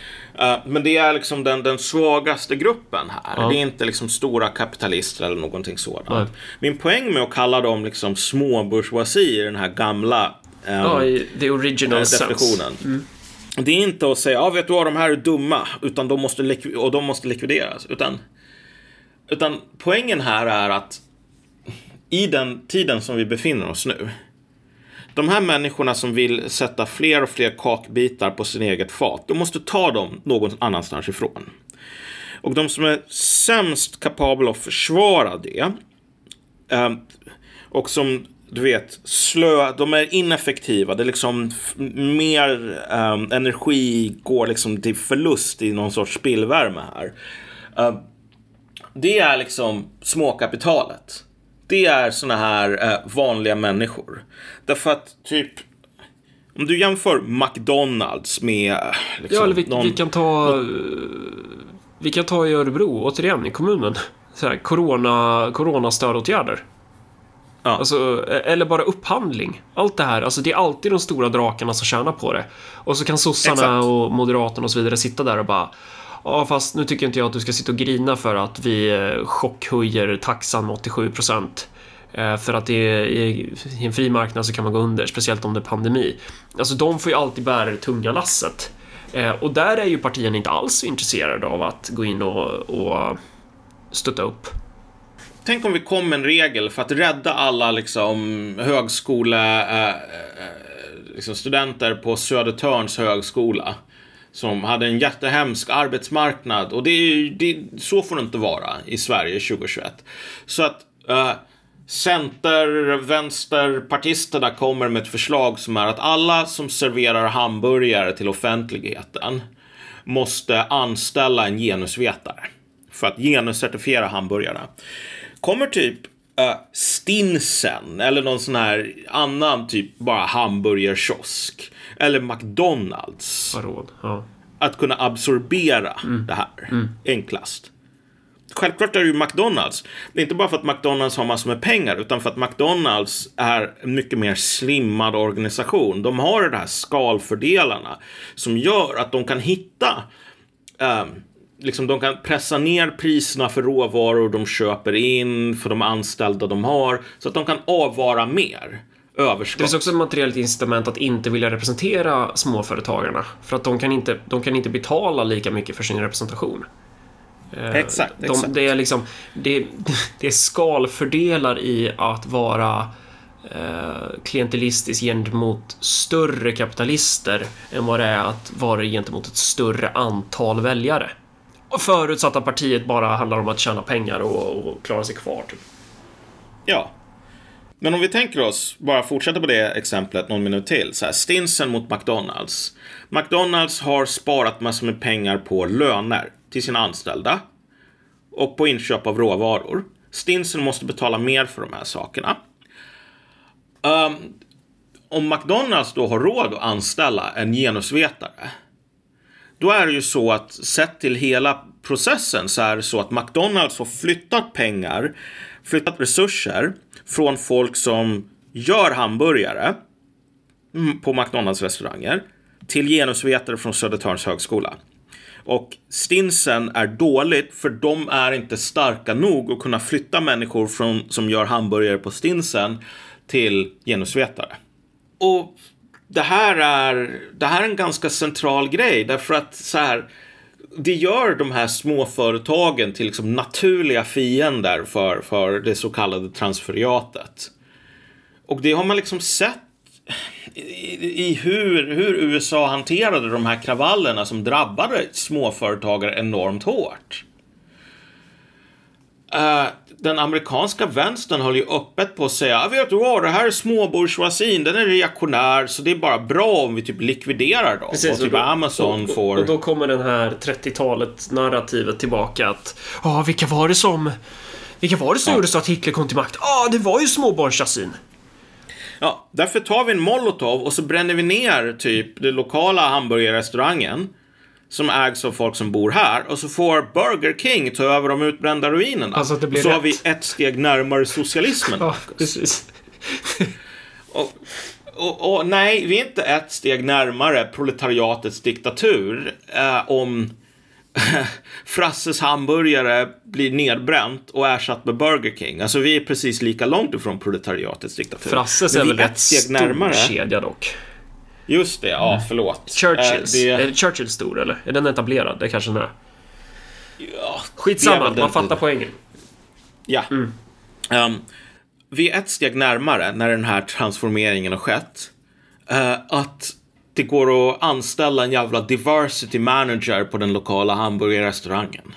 S2: Uh, men det är liksom den, den svagaste gruppen här. Det är inte liksom stora kapitalister eller någonting sådant.
S1: Nej.
S2: Min poäng med att kalla dem liksom små bourgeoisie i den här gamla um,
S1: Ja, i the original sense.
S2: definitionen. Det är inte att säga, ja vet du vad, de här är dumma, utan de måste och de måste likvideras. Utan, utan poängen här är att i den tiden som vi befinner oss nu, de här människorna som vill sätta fler och fler kakbitar på sin eget fat, de måste ta dem någon annanstans ifrån. Och de som är sämst kapabla att försvara det, eh, och som du vet, slö, de är ineffektiva. Det är liksom mer ehm, energi går liksom till förlust i någon sorts spillvärme här. Eh, det är liksom småkapitalet. Det är såna här eh, vanliga människor. Därför att typ om du jämför McDonalds med eh, liksom,
S1: Ja, eller vi,
S2: någon...
S1: vi kan ta... eh, Vi kan ta i Örebro, återigen, i kommunen. Så här, corona, coronastödåtgärder.
S2: Ja.
S1: Alltså, eh, eller bara upphandling. Allt det här, alltså det är alltid de stora drakarna som tjänar på det. Och så kan sossarna
S2: Exakt.
S1: och moderaterna och så vidare sitta där och bara Ja, fast nu tycker inte jag att du ska sitta och grina för att vi eh, chockhöjer taxan med 87 procent. För att det är, i en fri marknad så kan man gå under, speciellt om det är pandemi. Alltså de får ju alltid bära det tunga lasset. Eh, Och där är ju partierna inte alls intresserade av att gå in och, och stötta upp.
S2: Tänk om vi kom med en regel för att rädda alla liksom högskole... Eh, eh, eh, liksom studenter på Södertörns högskola. Som hade en jättehemsk arbetsmarknad. Och det är, ju- det, så får det inte vara i Sverige 2021. Så att eh, center, vänsterpartisterna kommer med ett förslag som är att alla som serverar hamburgare till offentligheten måste anställa en genusvetare för att genuscertifiera hamburgarna. Kommer typ uh, Stinsen eller någon sån här annan typ bara hamburgerkiosk eller McDonalds
S1: råd. Ja.
S2: att kunna absorbera det här enklast. Självklart är det ju McDonalds. Det är inte bara för att McDonalds har massor med pengar utan för att McDonalds är en mycket mer slimmad organisation. De har de här skalfördelarna som gör att de kan hitta ehm, Liksom de kan pressa ner priserna för råvaror de köper in, för de anställda de har, så att de kan avvara mer
S1: Det
S2: överskott.
S1: finns också ett materiellt incitament att inte vilja representera småföretagarna. För att de kan inte, de kan inte betala lika mycket för sin representation. Eh,
S2: Exakt,
S1: de,
S2: exakt.
S1: Det är liksom, det, (laughs) det är skalfördelar i att vara eh, klientelistisk gentemot större kapitalister än vad det är att vara gentemot ett större antal väljare. Och Förutsatt att partiet bara handlar om att tjäna pengar och, och klara sig kvar. Typ.
S2: Ja. Men om vi tänker oss, bara fortsätta på det exemplet någon minut till. Så här, Stinsen mot McDonalds. McDonalds har sparat massor med pengar på löner till sina anställda. Och på inköp av råvaror. Stinsen måste betala mer för de här sakerna. Um, om McDonalds då har råd att anställa en genusvetare. Då är det ju så att sett till hela processen så är det så att McDonalds har flyttat pengar, flyttat resurser från folk som gör hamburgare på McDonalds restauranger till genusvetare från Södertörns högskola. Och stinsen är dåligt för de är inte starka nog att kunna flytta människor från, som gör hamburgare på stinsen till genusvetare. Och det här är, det här är en ganska central grej därför att så här, det gör de här småföretagen till liksom naturliga fiender för, för det så kallade transferiatet. Och det har man liksom sett i, i hur, hur USA hanterade de här kravallerna som drabbade småföretagare enormt hårt. Uh, den amerikanska vänstern höll ju öppet på att säga, vet du vad, det här är småbourgeoisien, den är reaktionär, så det är bara bra om vi typ likviderar dem.
S1: Precis,
S2: och typ
S1: då,
S2: Amazon
S1: och,
S2: får...
S1: Och då kommer den här 30-talet narrativet tillbaka att, ja, vilka var det som, vilka var det som ja. gjorde så att Hitler kom till makt? Ja, det var ju småbarnschassin.
S2: Ja, därför tar vi en molotov och så bränner vi ner typ den lokala hamburgerrestaurangen som ägs av folk som bor här och så får Burger King ta över de utbrända ruinerna.
S1: Alltså
S2: så
S1: rätt.
S2: har vi ett steg närmare socialismen. (laughs)
S1: ja, precis. (laughs)
S2: och, och, och, nej, vi är inte ett steg närmare proletariatets diktatur eh, om (laughs) Frasses hamburgare blir nedbränt och ersatt med Burger King. Alltså vi är precis lika långt ifrån proletariatets diktatur.
S1: Frasses är väl rätt stor närmare. kedja dock.
S2: Just det, ja förlåt.
S1: Churchills. Äh, det... Är Churchill stor eller? Är den etablerad? Det kanske den är.
S2: Ja,
S1: Skitsamma, man fattar poängen.
S2: Ja. Mm. Um, vi är ett steg närmare när den här transformeringen har skett. Uh, att det går att anställa en jävla diversity manager på den lokala hamburgerrestaurangen.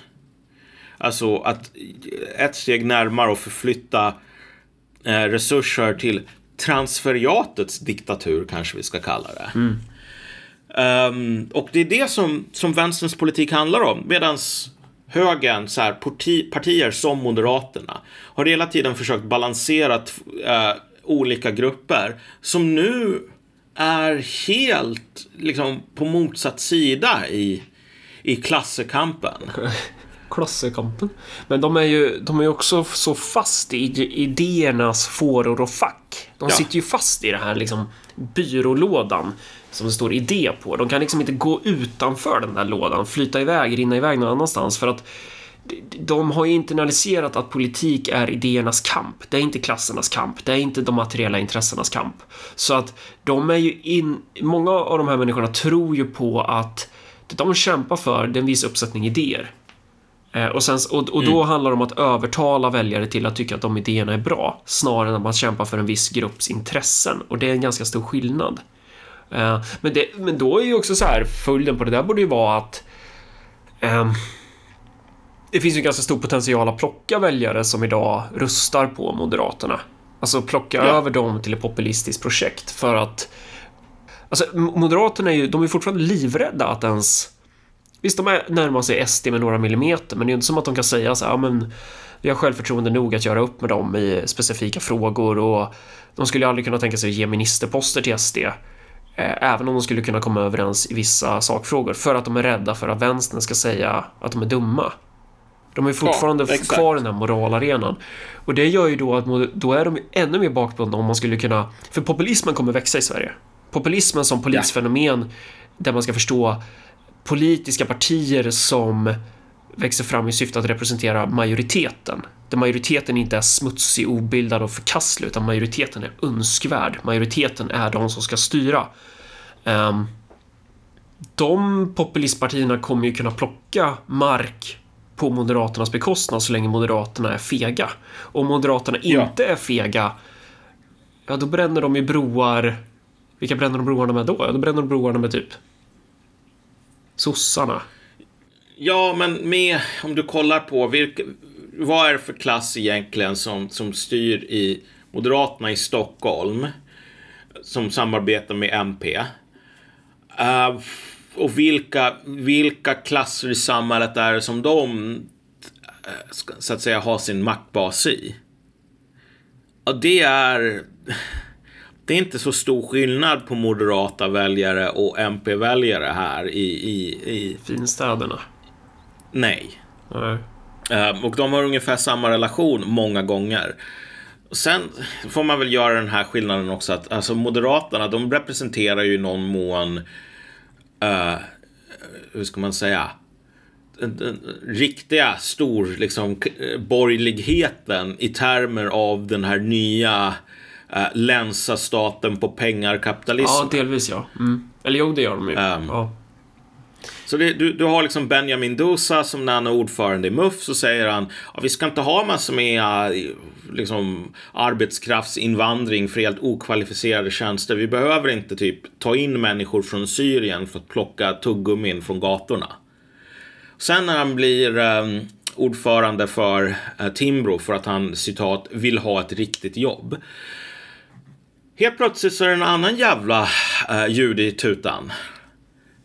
S2: Alltså att ett steg närmare att förflytta eh, resurser till transferiatets diktatur kanske vi ska kalla det.
S1: Mm.
S2: Um, och det är det som, som vänsterns politik handlar om. Medan högern, så här, parti, partier som Moderaterna, har hela tiden försökt balansera uh, olika grupper som nu är helt liksom, på motsatt sida i, i klassekampen. (laughs)
S1: Klassekampen. Men de är ju de är också så fast i idéernas fåror och fack. De ja. sitter ju fast i det här liksom byrålådan som det står idé på. De kan liksom inte gå utanför den där lådan, flyta iväg, rinna iväg någon annanstans för att de har ju internaliserat att politik är idéernas kamp. Det är inte klassernas kamp. Det är inte de materiella intressenas kamp. Så att de är ju in... Många av de här människorna tror ju på att det de kämpar för, det är en viss uppsättning idéer. Eh, och, sen, och, och då mm. handlar det om att övertala väljare till att tycka att de idéerna är bra, snarare än att man kämpar för en viss grupps intressen. Och det är en ganska stor skillnad. Eh, men, det, men då är ju också så här, följden på det där borde ju vara att eh, det finns ju ganska stor potential att plocka väljare som idag röstar på Moderaterna. Alltså plocka ja. över dem till ett populistiskt projekt för att Alltså Moderaterna är ju, de är fortfarande livrädda att ens Visst, de är närmar sig SD med några millimeter, men det är inte som att de kan säga så här, ja, men vi har självförtroende nog att göra upp med dem i specifika frågor och de skulle aldrig kunna tänka sig att ge ministerposter till SD. Eh, även om de skulle kunna komma överens i vissa sakfrågor för att de är rädda för att vänstern ska säga att de är dumma. De är fortfarande ja, kvar i den här moralarenan. Och det gör ju då att då är de ännu mer bakbundna om man skulle kunna... För populismen kommer växa i Sverige. Populismen som polisfenomen ja. där man ska förstå politiska partier som växer fram i syfte att representera majoriteten. Där majoriteten inte är smutsig, obildad och förkastlig, utan majoriteten är önskvärd. Majoriteten är de som ska styra. Um, de populistpartierna kommer ju kunna plocka mark på Moderaternas bekostnad så länge Moderaterna är fega. Om Moderaterna inte ja. är fega, ja då bränner de ju broar. Vilka bränner de broarna med då? Ja, då bränner de broarna med typ sossarna.
S2: Ja, men med, om du kollar på vilka, vad är det för klass egentligen som, som styr i Moderaterna i Stockholm som samarbetar med MP? Uh, eh, och vilka, vilka klasser i samhället är det som de eh, så att säga har sin maktbas i? Ja, det är det är inte så stor skillnad på moderata väljare och MP-väljare här i... i, i...
S1: Finstäderna?
S2: Nej.
S1: Nej.
S2: Um, och de har ungefär samma relation många gånger. Sen får man väl göra den här skillnaden också att alltså Moderaterna, de representerar ju i någon mån, uh, hur ska man säga, den, den riktiga stor liksom borgerligheten i termer av den här nya uh, länsa staten på pengar kapitalism.
S1: Ja, delvis ja. Mm. Eller jo, det gör de ju.
S2: Um,
S1: ja.
S2: Så det, du, du har liksom Benjamin Dosa som när han är ordförande i MUF så säger han att vi ska inte ha massor med eh, liksom, arbetskraftsinvandring för helt okvalificerade tjänster. Vi behöver inte typ ta in människor från Syrien för att plocka tuggummin från gatorna. Sen när han blir eh, ordförande för eh, Timbro för att han citat vill ha ett riktigt jobb. Helt plötsligt så är det en annan jävla eh, ljud i tutan.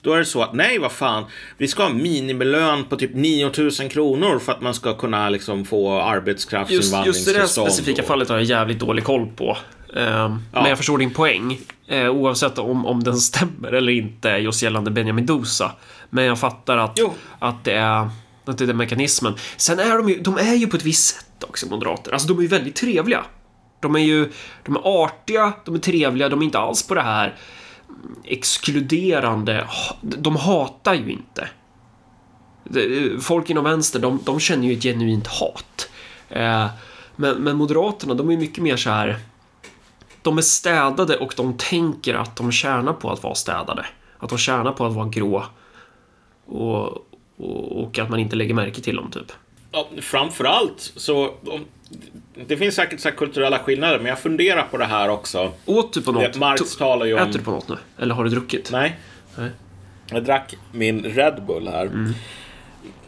S2: Då är det så att nej, vad fan, vi ska ha minimilön på typ 9000 kronor för att man ska kunna liksom få
S1: Just,
S2: arbetskraftsinvandringstillstånd.
S1: just det där specifika fallet har jag jävligt dålig koll på. Ehm, Men jag förstår din poäng. Eh, oavsett om, om den (laughs) stämmer eller inte just gällande Benjamin Dosa. Men jag fattar att,
S2: Jo.
S1: att, det är, att det är den mekanismen. Sen är de ju, de är ju på ett visst sätt också moderater. Alltså de är ju väldigt trevliga. De är ju de är artiga, de är trevliga, de är inte alls på det här exkluderande. De hatar ju inte. Folk inom vänster, de, de känner ju ett genuint hat. Eh, men, men Moderaterna, de är mycket mer så här. De är städade och de tänker att de tjänar på att vara städade. Att de tjänar på att vara grå. Och, och, och att man inte lägger märke till dem, typ.
S2: Ja, framförallt så... Om, det finns säkert så här kulturella skillnader, men jag funderar på det här också.
S1: Åt du på något?
S2: Marx talar ju om...
S1: Äter du på något nu? Eller har du druckit?
S2: Nej.
S1: Nej.
S2: Jag drack min Red Bull här.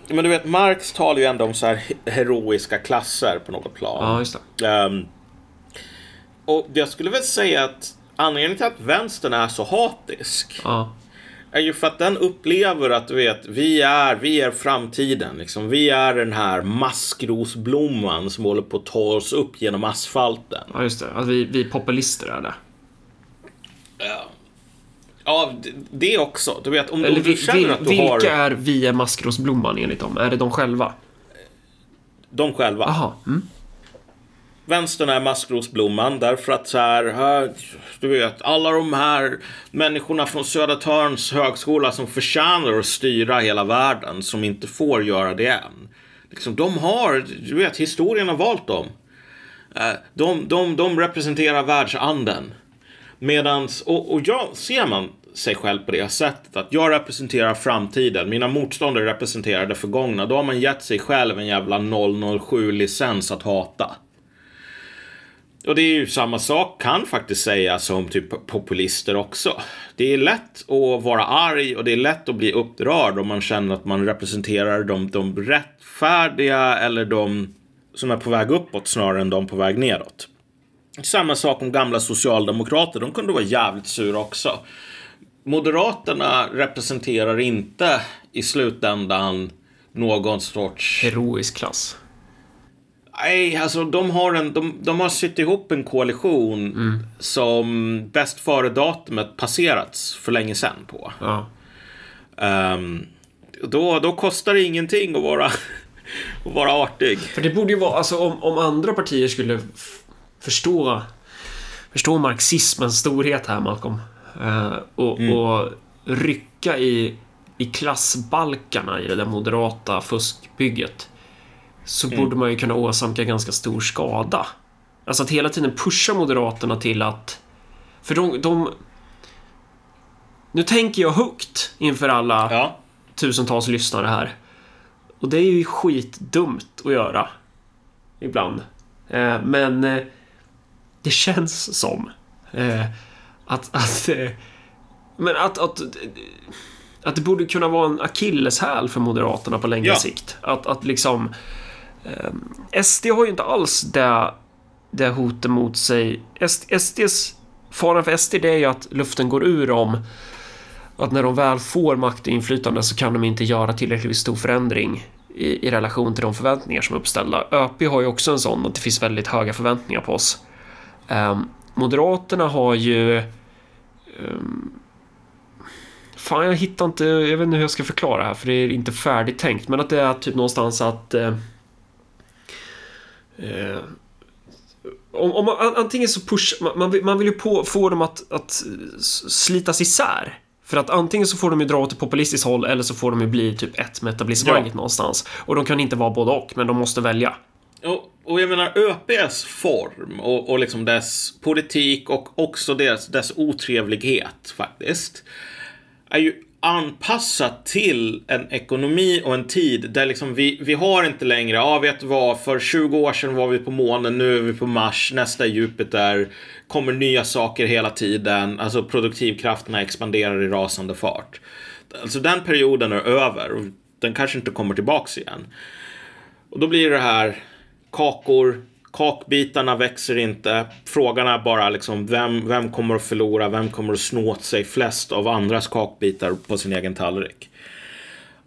S2: Men du vet, Marx talar ju ändå om så här heroiska klasser på något plan.
S1: Ja, just det.
S2: Ehm, och jag skulle väl säga att anledningen till att vänstern är så hatisk
S1: Ja.
S2: Är ju för att den upplever att du vet, vi är, vi är framtiden. Liksom. Vi är den här maskrosblomman som håller på att ta oss upp genom asfalten.
S1: ja, just det. Att vi, vi populister är det.
S2: Ja, det- det också. Du vet, om,
S1: Eller
S2: om du känner att du
S1: vilka
S2: har
S1: är vi är maskrosblomman enligt dem? Är det de själva?
S2: dem själva.
S1: Aha. Mm.
S2: Vänstern är maskrosblomman därför att så här, här, du vet, alla de här människorna från Södertörns högskola som förtjänar att styra hela världen, som inte får göra det än. Liksom, de har, du vet, historien har valt dem. Eh, de, de, de representerar världsanden. Medans, och, och jag, ser man sig själv på det sättet att jag representerar framtiden, mina motståndare representerar det förgångna, då har man gett sig själv en jävla 007-licens att hata. Och det är ju samma sak kan faktiskt sägas om typ populister också. Det är lätt att vara arg och det är lätt att bli upprörd om man känner att man representerar de, de rättfärdiga eller de som är på väg uppåt snarare än de på väg nedåt. Samma sak om gamla socialdemokrater, de kunde vara jävligt sura också. Moderaterna representerar inte i slutändan någon sorts
S1: Heroisk klass.
S2: Nej, alltså de har, en, de, de har sytt ihop en koalition som bäst före-datumet passerats för länge sedan på.
S1: Ja.
S2: Ehm, då, då kostar det ingenting att vara, (laughs) att vara artig.
S1: För det borde ju vara, alltså om, om andra partier skulle förstå, förstå marxismens storhet här, Malcolm. eh, och, och rycka i, i klassbalkarna i det där moderata fuskbygget. Så borde man ju kunna åsamka ganska stor skada. Alltså att hela tiden pusha Moderaterna till att... För de... de nu tänker jag högt inför alla
S2: Ja,
S1: tusentals lyssnare här. Och det är ju skitdumt att göra. Ibland. Eh, men eh, det känns som eh, att... att eh, men att, att, att det borde kunna vara en akilleshäl för Moderaterna på längre
S2: Ja.
S1: sikt. Att, att liksom... Ehm, SD har ju inte alls det, det hotet mot sig. SDs... Faran för SD det är ju att luften går ur dem att när de väl får makt och inflytande så kan de inte göra tillräckligt stor förändring i, i relation till de förväntningar som är uppställda. ÖP har ju också en sån att det finns väldigt höga förväntningar på oss. Ehm, Moderaterna har ju... Um, fan, jag hittar inte... Jag vet inte hur jag ska förklara det här för det är inte färdigt tänkt. Men att det är typ någonstans att... Uh, eh, om, om man, an- antingen så push, man, man, vill, man vill ju på, få dem att, att slitas isär. För att antingen så får de ju dra åt ett populistiskt håll eller så får de ju bli typ ett med etablissemanget
S2: Ja.
S1: någonstans. Och de kan inte vara både och, men de måste välja.
S2: och, och jag menar ÖPs form och, och liksom dess politik och också dess, dess otrevlighet faktiskt är ju anpassat till en ekonomi och en tid där liksom vi, vi har inte längre, ja vet du vad, för 20 år sedan var vi på månen, nu är vi på Mars, nästa är Jupiter, kommer nya saker hela tiden, alltså produktivkrafterna expanderar i rasande fart. Alltså den perioden är över och den kanske inte kommer tillbaks igen. Och då blir det här kakor, kakbitarna växer inte. Frågan är bara liksom vem, vem kommer att förlora, vem kommer att snå åt sig flest av andras kakbitar på sin egen tallrik.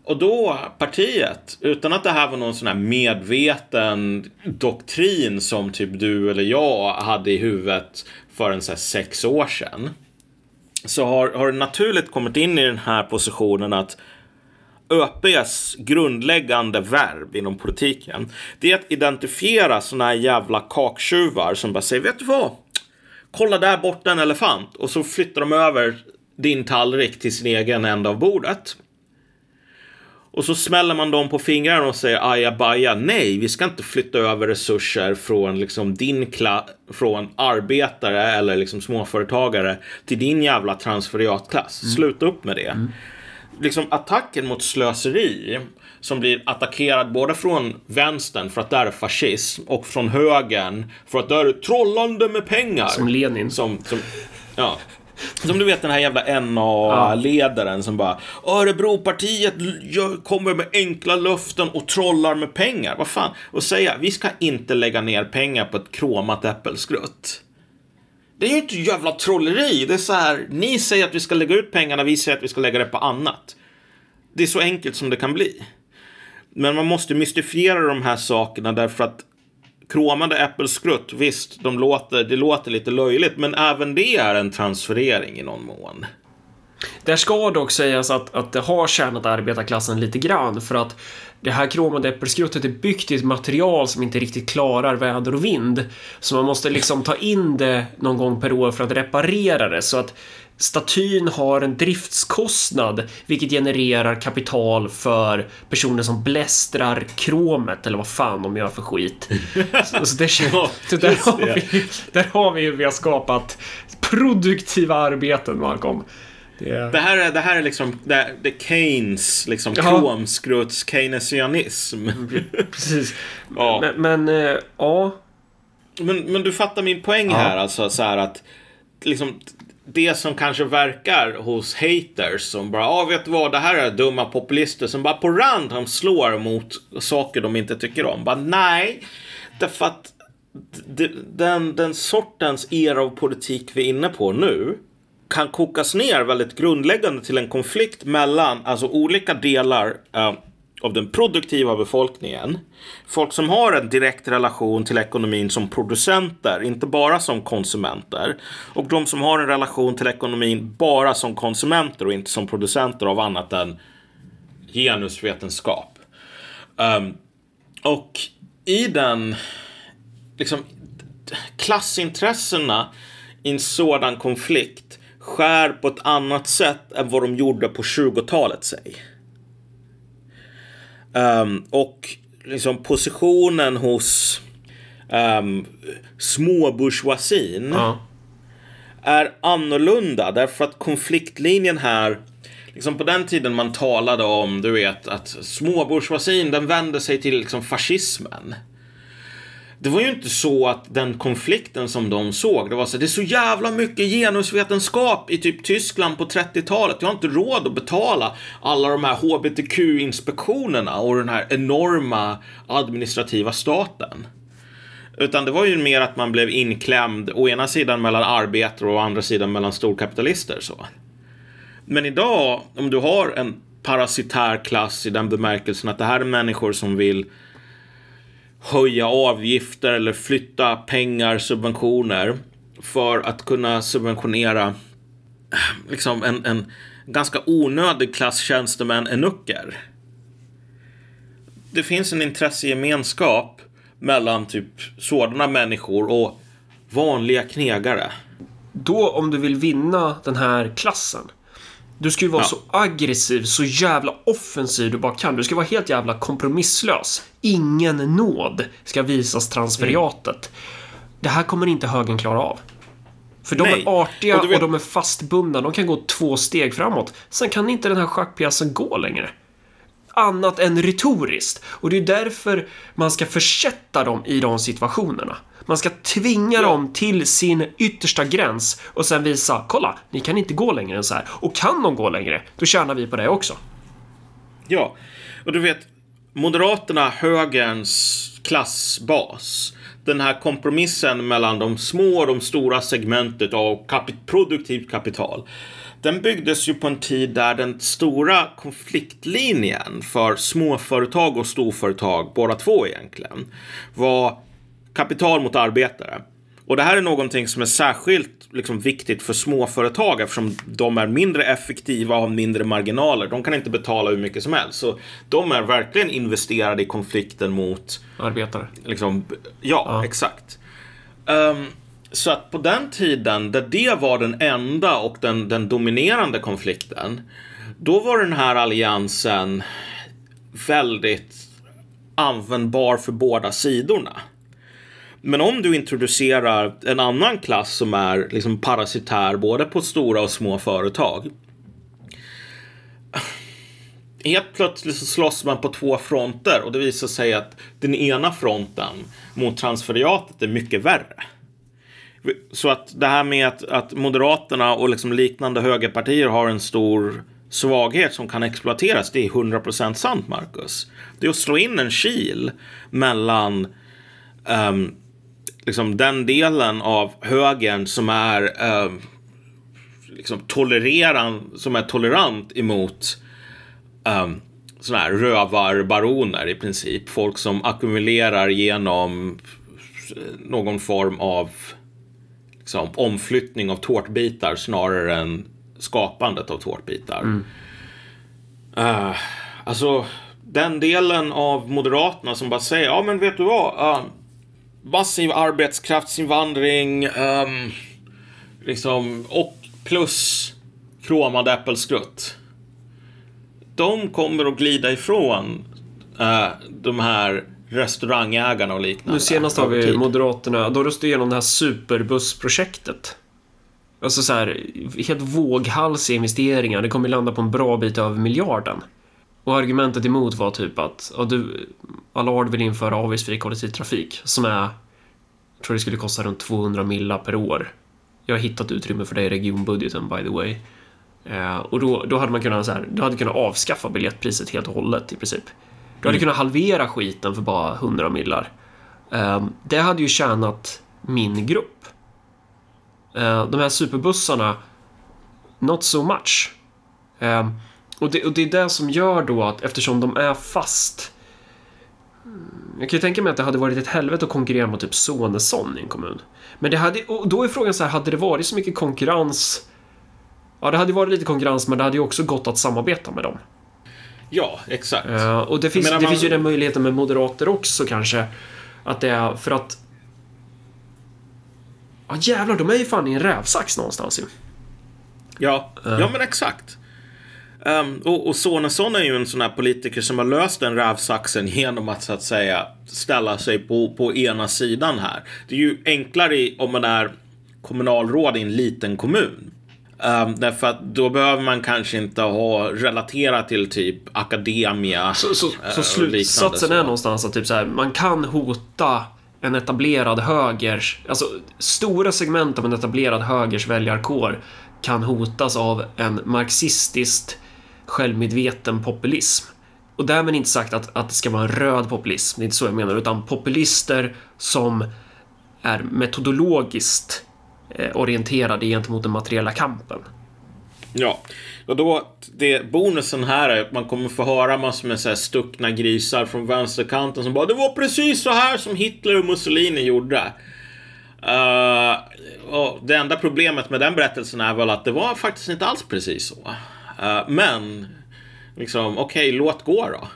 S2: Och då partiet, utan att det här var någon sån här medveten doktrin som typ du eller jag hade i huvudet för en så här sex år sedan. Så har, har det naturligt kommit in i den här positionen att ÖPs grundläggande verb inom politiken, det är att identifiera såna här jävla kaktjuvar som bara säger, vet du vad? Kolla där borta en elefant. Och så flyttar de över din tallrik till sin egen ända av bordet. Och så smäller man dem på fingrarna och säger ajabaja. Nej, vi ska inte flytta över resurser från liksom din kla från arbetare eller liksom småföretagare till din jävla transferiatklass. Mm. Sluta upp med det. Mm liksom attacken mot slöseri som blir attackerad både från vänstern för att det är fascism och från högern för att det är trollande med pengar.
S1: Som Lenin.
S2: Som, som, ja. Som du vet den här jävla NA-ledaren ja. som bara Örebropartiet kommer med enkla löften och trollar med pengar. Vad fan? Och säga vi ska inte lägga ner pengar på ett kromat äppelskrutt. Det är ju inte jävla trolleri. Det är så här, ni säger att vi ska lägga ut pengarna, vi säger att vi ska lägga det på annat. Det är så enkelt som det kan bli. Men man måste mystifiera de här sakerna därför att kromade äppelskrutt, visst, de låter, det låter lite löjligt, men även det är en transferering i någon mån.
S1: Där ska dock sägas att, att det har tjänat arbetarklassen lite grann för att det här kromade äppelskruttet är byggt i ett material som inte riktigt klarar väder och vind. Så man måste liksom ta in det någon gång per år för att reparera det så att statyn har en driftskostnad vilket genererar kapital för personer som blästrar kromet eller vad fan de gör för skit. så, så, det, så där, har vi, där har vi hur vi har skapat produktiva arbeten, Malcolm.
S2: Det, det, här, är, det här är liksom det, det Keynes, liksom kromskruts keynesianism.
S1: Mm, (laughs) precis. ja. Men, men äh, ja.
S2: Men, men du fattar min poäng ja. här, alltså så här att liksom det som kanske verkar hos haters som bara, ja ah, vet du vad, det här är dumma populister som bara på rand de slår mot saker de inte tycker om. Bara nej, därför att den, den sortens era av politik vi är inne på nu kan kokas ner väldigt grundläggande till en konflikt mellan alltså olika delar eh, av den produktiva befolkningen. Folk som har en direkt relation till ekonomin som producenter, inte bara som konsumenter. Och de som har en relation till ekonomin bara som konsumenter och inte som producenter av annat än genusvetenskap. Um, och i den liksom klassintressena i en sådan konflikt skär på ett annat sätt än vad de gjorde på 20-talet, säg. Um, och liksom positionen hos um, småbourgeoisien ja. är annorlunda därför att konfliktlinjen här Liksom på den tiden man talade om, du vet, att småbourgeoisien den vände sig till liksom fascismen det var ju inte så att den konflikten som de såg, det var så det är så jävla mycket genusvetenskap i typ Tyskland på 30-talet. Jag har inte råd att betala alla de här HBTQ-inspektionerna och den här enorma administrativa staten. Utan det var ju mer att man blev inklämd å ena sidan mellan arbetare och å andra sidan mellan storkapitalister. Så. Men idag, om du har en parasitär klass i den bemärkelsen att det här är människor som vill höja avgifter eller flytta pengar, subventioner för att kunna subventionera eh, liksom en, en ganska onödig klass tjänstemän enucker. Det finns en intressegemenskap mellan typ sådana människor och vanliga knegare.
S1: Då om du vill vinna den här klassen du ska ju vara ja. så aggressiv, så jävla offensiv du bara kan. Du ska vara helt jävla kompromisslös. Ingen nåd ska visas transferiatet. Mm. Det här kommer inte högern klara av. För de
S2: Nej.
S1: är artiga
S2: Och
S1: och,
S2: vet-
S1: de är fastbundna. De kan gå två steg framåt. Sen kan inte den här schackpjäsen gå längre. Annat än retoriskt. Och det är därför man ska försätta dem i de situationerna. Man ska tvinga dem till sin yttersta gräns och sen visa, kolla, ni kan inte gå längre än så här. Och kan de gå längre, då tjänar vi på det också.
S2: Ja, och du vet, Moderaterna, högerns klassbas. Den här kompromissen mellan de små och de stora segmentet av kapi- produktivt kapital. Den byggdes ju på en tid där den stora konfliktlinjen för småföretag och storföretag, båda två egentligen, var kapital mot arbetare. Och det här är någonting som är särskilt liksom, viktigt för småföretag eftersom de är mindre effektiva och har mindre marginaler. De kan inte betala hur mycket som helst. Så de är verkligen investerade i konflikten mot
S1: Arbetare.
S2: Liksom, ja, exakt. Ehm, så att på den tiden, där det var den enda och den, den dominerande konflikten, då var den här alliansen väldigt användbar för båda sidorna. Men om du introducerar en annan klass som är liksom parasitär både på stora och små företag. Helt plötsligt så slåss man på två fronter och det visar sig att den ena fronten mot transferiatet är mycket värre. Så att det här med att, att Moderaterna och liksom liknande högerpartier har en stor svaghet som kan exploateras, det är 100% sant, Marcus. Det är att slå in en kil mellan um, liksom den delen av högern som är ehm, liksom tolereran, som är tolerant emot um, sådana här rövarbaroner i princip. Folk som ackumulerar genom någon form av liksom, omflyttning av tårtbitar snarare än skapandet av tårtbitar. Eh, alltså, den delen av Moderaterna som bara säger, ja men vet du vad? Uh, massiv arbetskraftsinvandring, ehm, liksom, och plus kromad äppelskrutt de kommer att glida ifrån eh, de här restaurangägarna och liknande.
S1: Nu senast har vi. Moderaterna, då röstade igenom det här superbussprojektet. Alltså så här, helt våghalsiga investeringar. Det kommer landa på en bra bit över miljarden. Och argumentet emot var typ att ja, du, Allard vill införa avgiftsfri kollektivtrafik som är, jag tror det skulle kosta runt 200 milla per år. Jag har hittat utrymme för det i regionbudgeten by the way. Eh, och då, då hade man kunnat, så här, du hade kunnat avskaffa biljettpriset helt och hållet i princip. Du hade kunnat halvera skiten för bara 100 millar. Eh, det hade ju tjänat min grupp. Eh, de här superbussarna, not so much. Eh, och, det, och det är det som gör då att eftersom de är fast jag kan ju tänka mig att det hade varit ett helvete att konkurrera mot typ Sonesson i en kommun. Men det hade, och då är frågan så här, hade det varit så mycket konkurrens? Ja, det hade varit lite konkurrens, men det hade ju också gått att samarbeta med dem.
S2: Ja, exakt.
S1: Eh, och det, finns, det
S2: man-
S1: finns ju den möjligheten med moderater också kanske. Att det är för att... Ja jävlar, de är ju fan i en rävsax någonstans ju.
S2: Ja, ja men exakt. Um, och, och Sonesson är ju en sån här politiker som har löst den rävsaxen genom att så att säga ställa sig på, på ena sidan här. Det är ju enklare i, om man är kommunalråd i en liten kommun. Um, därför att då behöver man kanske inte ha relaterat till typ akademia.
S1: Så, så, så
S2: och
S1: slutsatsen är någonstans att typ så här, man kan hota en etablerad högers, alltså stora segment av en etablerad högers väljarkår kan hotas av en marxistiskt självmedveten populism. Och därmed inte sagt att, att det ska vara en röd populism, det är inte så jag menar, utan populister som är metodologiskt eh, orienterade gentemot den materiella kampen.
S2: Ja, och då, det, bonusen här är att man kommer få höra massor med så här stuckna grisar från vänsterkanten som bara Det var precis så här som Hitler och Mussolini gjorde. Uh, och det enda problemet med den berättelsen är väl att det var faktiskt inte alls precis så. Uh, men, liksom, okej, låt gå då.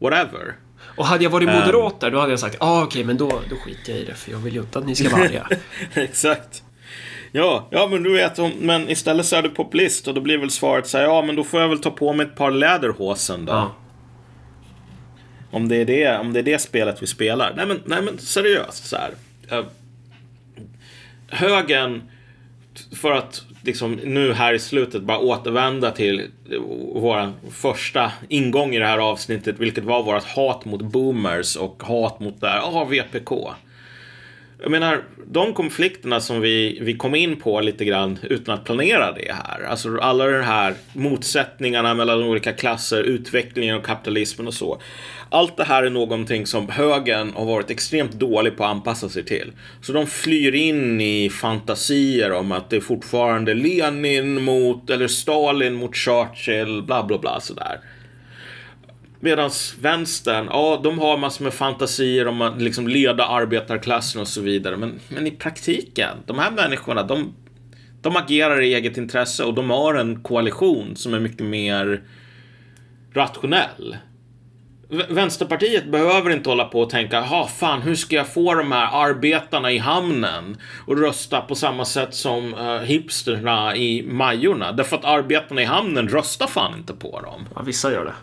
S2: Whatever.
S1: Och hade jag varit
S2: Ehm.
S1: moderat där, då hade jag sagt ah, okej, men då, då skiter jag i det, för jag vill ju inte att ni ska vara arga. (laughs)
S2: Exakt. Ja, ja, men du vet, om, men istället så är du populist och då blir väl svaret så här, ja, men då får jag väl ta på mig ett par läderhosen då.
S1: Ja.
S2: Om det är det, om det är det spelet vi spelar. Nej men, nej, men seriöst så här. Eh, högern, för att liksom nu här i slutet bara återvända till vår första ingång i det här avsnittet, vilket var vårt hat mot boomers och hat mot där, ja, ah, VPK. Jag menar, de konflikterna som vi, vi kom in på lite grann utan att planera det här. Alltså alla de här motsättningarna mellan olika klasser, utvecklingen och kapitalismen och så. Allt det här är någonting som högern har varit extremt dålig på att anpassa sig till. Så de flyr in i fantasier om att det är fortfarande Lenin mot, eller Stalin mot Churchill, bla bla bla sådär. Medan vänstern, ja, de har massor med fantasier om att liksom leda arbetarklassen och så vidare. Men, men i praktiken, de här människorna, de, de agerar i eget intresse och de har en koalition som är mycket mer rationell. Vänsterpartiet behöver inte hålla på och tänka, ha fan, hur ska jag få de här arbetarna i hamnen och rösta på samma sätt som uh, hipsterna i Majorna? Därför att arbetarna i hamnen röstar fan inte på dem.
S1: Ja, vissa gör det.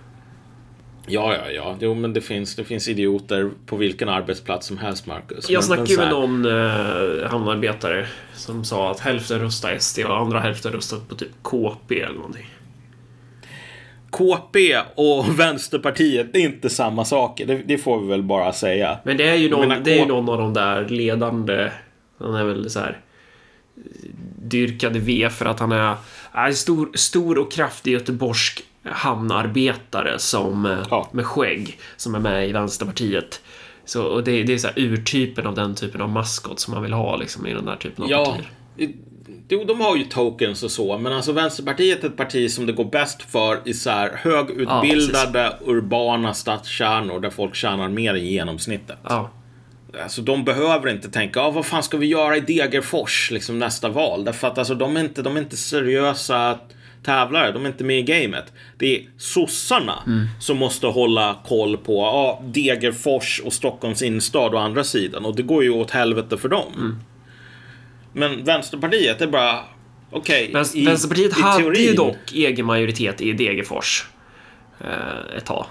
S2: Ja, ja, ja. Jo, men det finns, det finns idioter på vilken arbetsplats som helst, Marcus.
S1: Jag
S2: men,
S1: snackade ju med någon eh, hamnarbetare som sa att hälften röstar SD och andra hälften röstat på typ KP eller någonting.
S2: KP och (laughs) Vänsterpartiet är inte samma saker. Det, det, får vi väl bara säga.
S1: Men det är ju någon, det är ju någon av de där ledande. Han är väl så här dyrkade V för att han är, är stor, stor och kraftig göteborgsk hamnarbetare som, eh, ja. med skägg som är med i Vänsterpartiet. Så, och det, det är så här urtypen av den typen av maskot som man vill ha liksom, i den där typen av ja. partier.
S2: Jo, de har ju tokens och så, men alltså Vänsterpartiet är ett parti som det går bäst för i så här högutbildade, ja, urbana stadskärnor där folk tjänar mer än genomsnittet. Ja. Alltså de behöver inte tänka, ah, vad fan ska vi göra i Degerfors liksom nästa val? Därför att alltså de är inte, de är inte seriösa tävlare, de är inte med i gamet. Det är sossarna mm. som måste hålla koll på ja, Degerfors och Stockholms instad å andra sidan. Och det går ju åt helvete för dem. Mm. Men Vänsterpartiet är bara, okej. Okay,
S1: Vänster, Vänsterpartiet i hade teorin, ju dock egen majoritet i Degerfors eh, ett tag.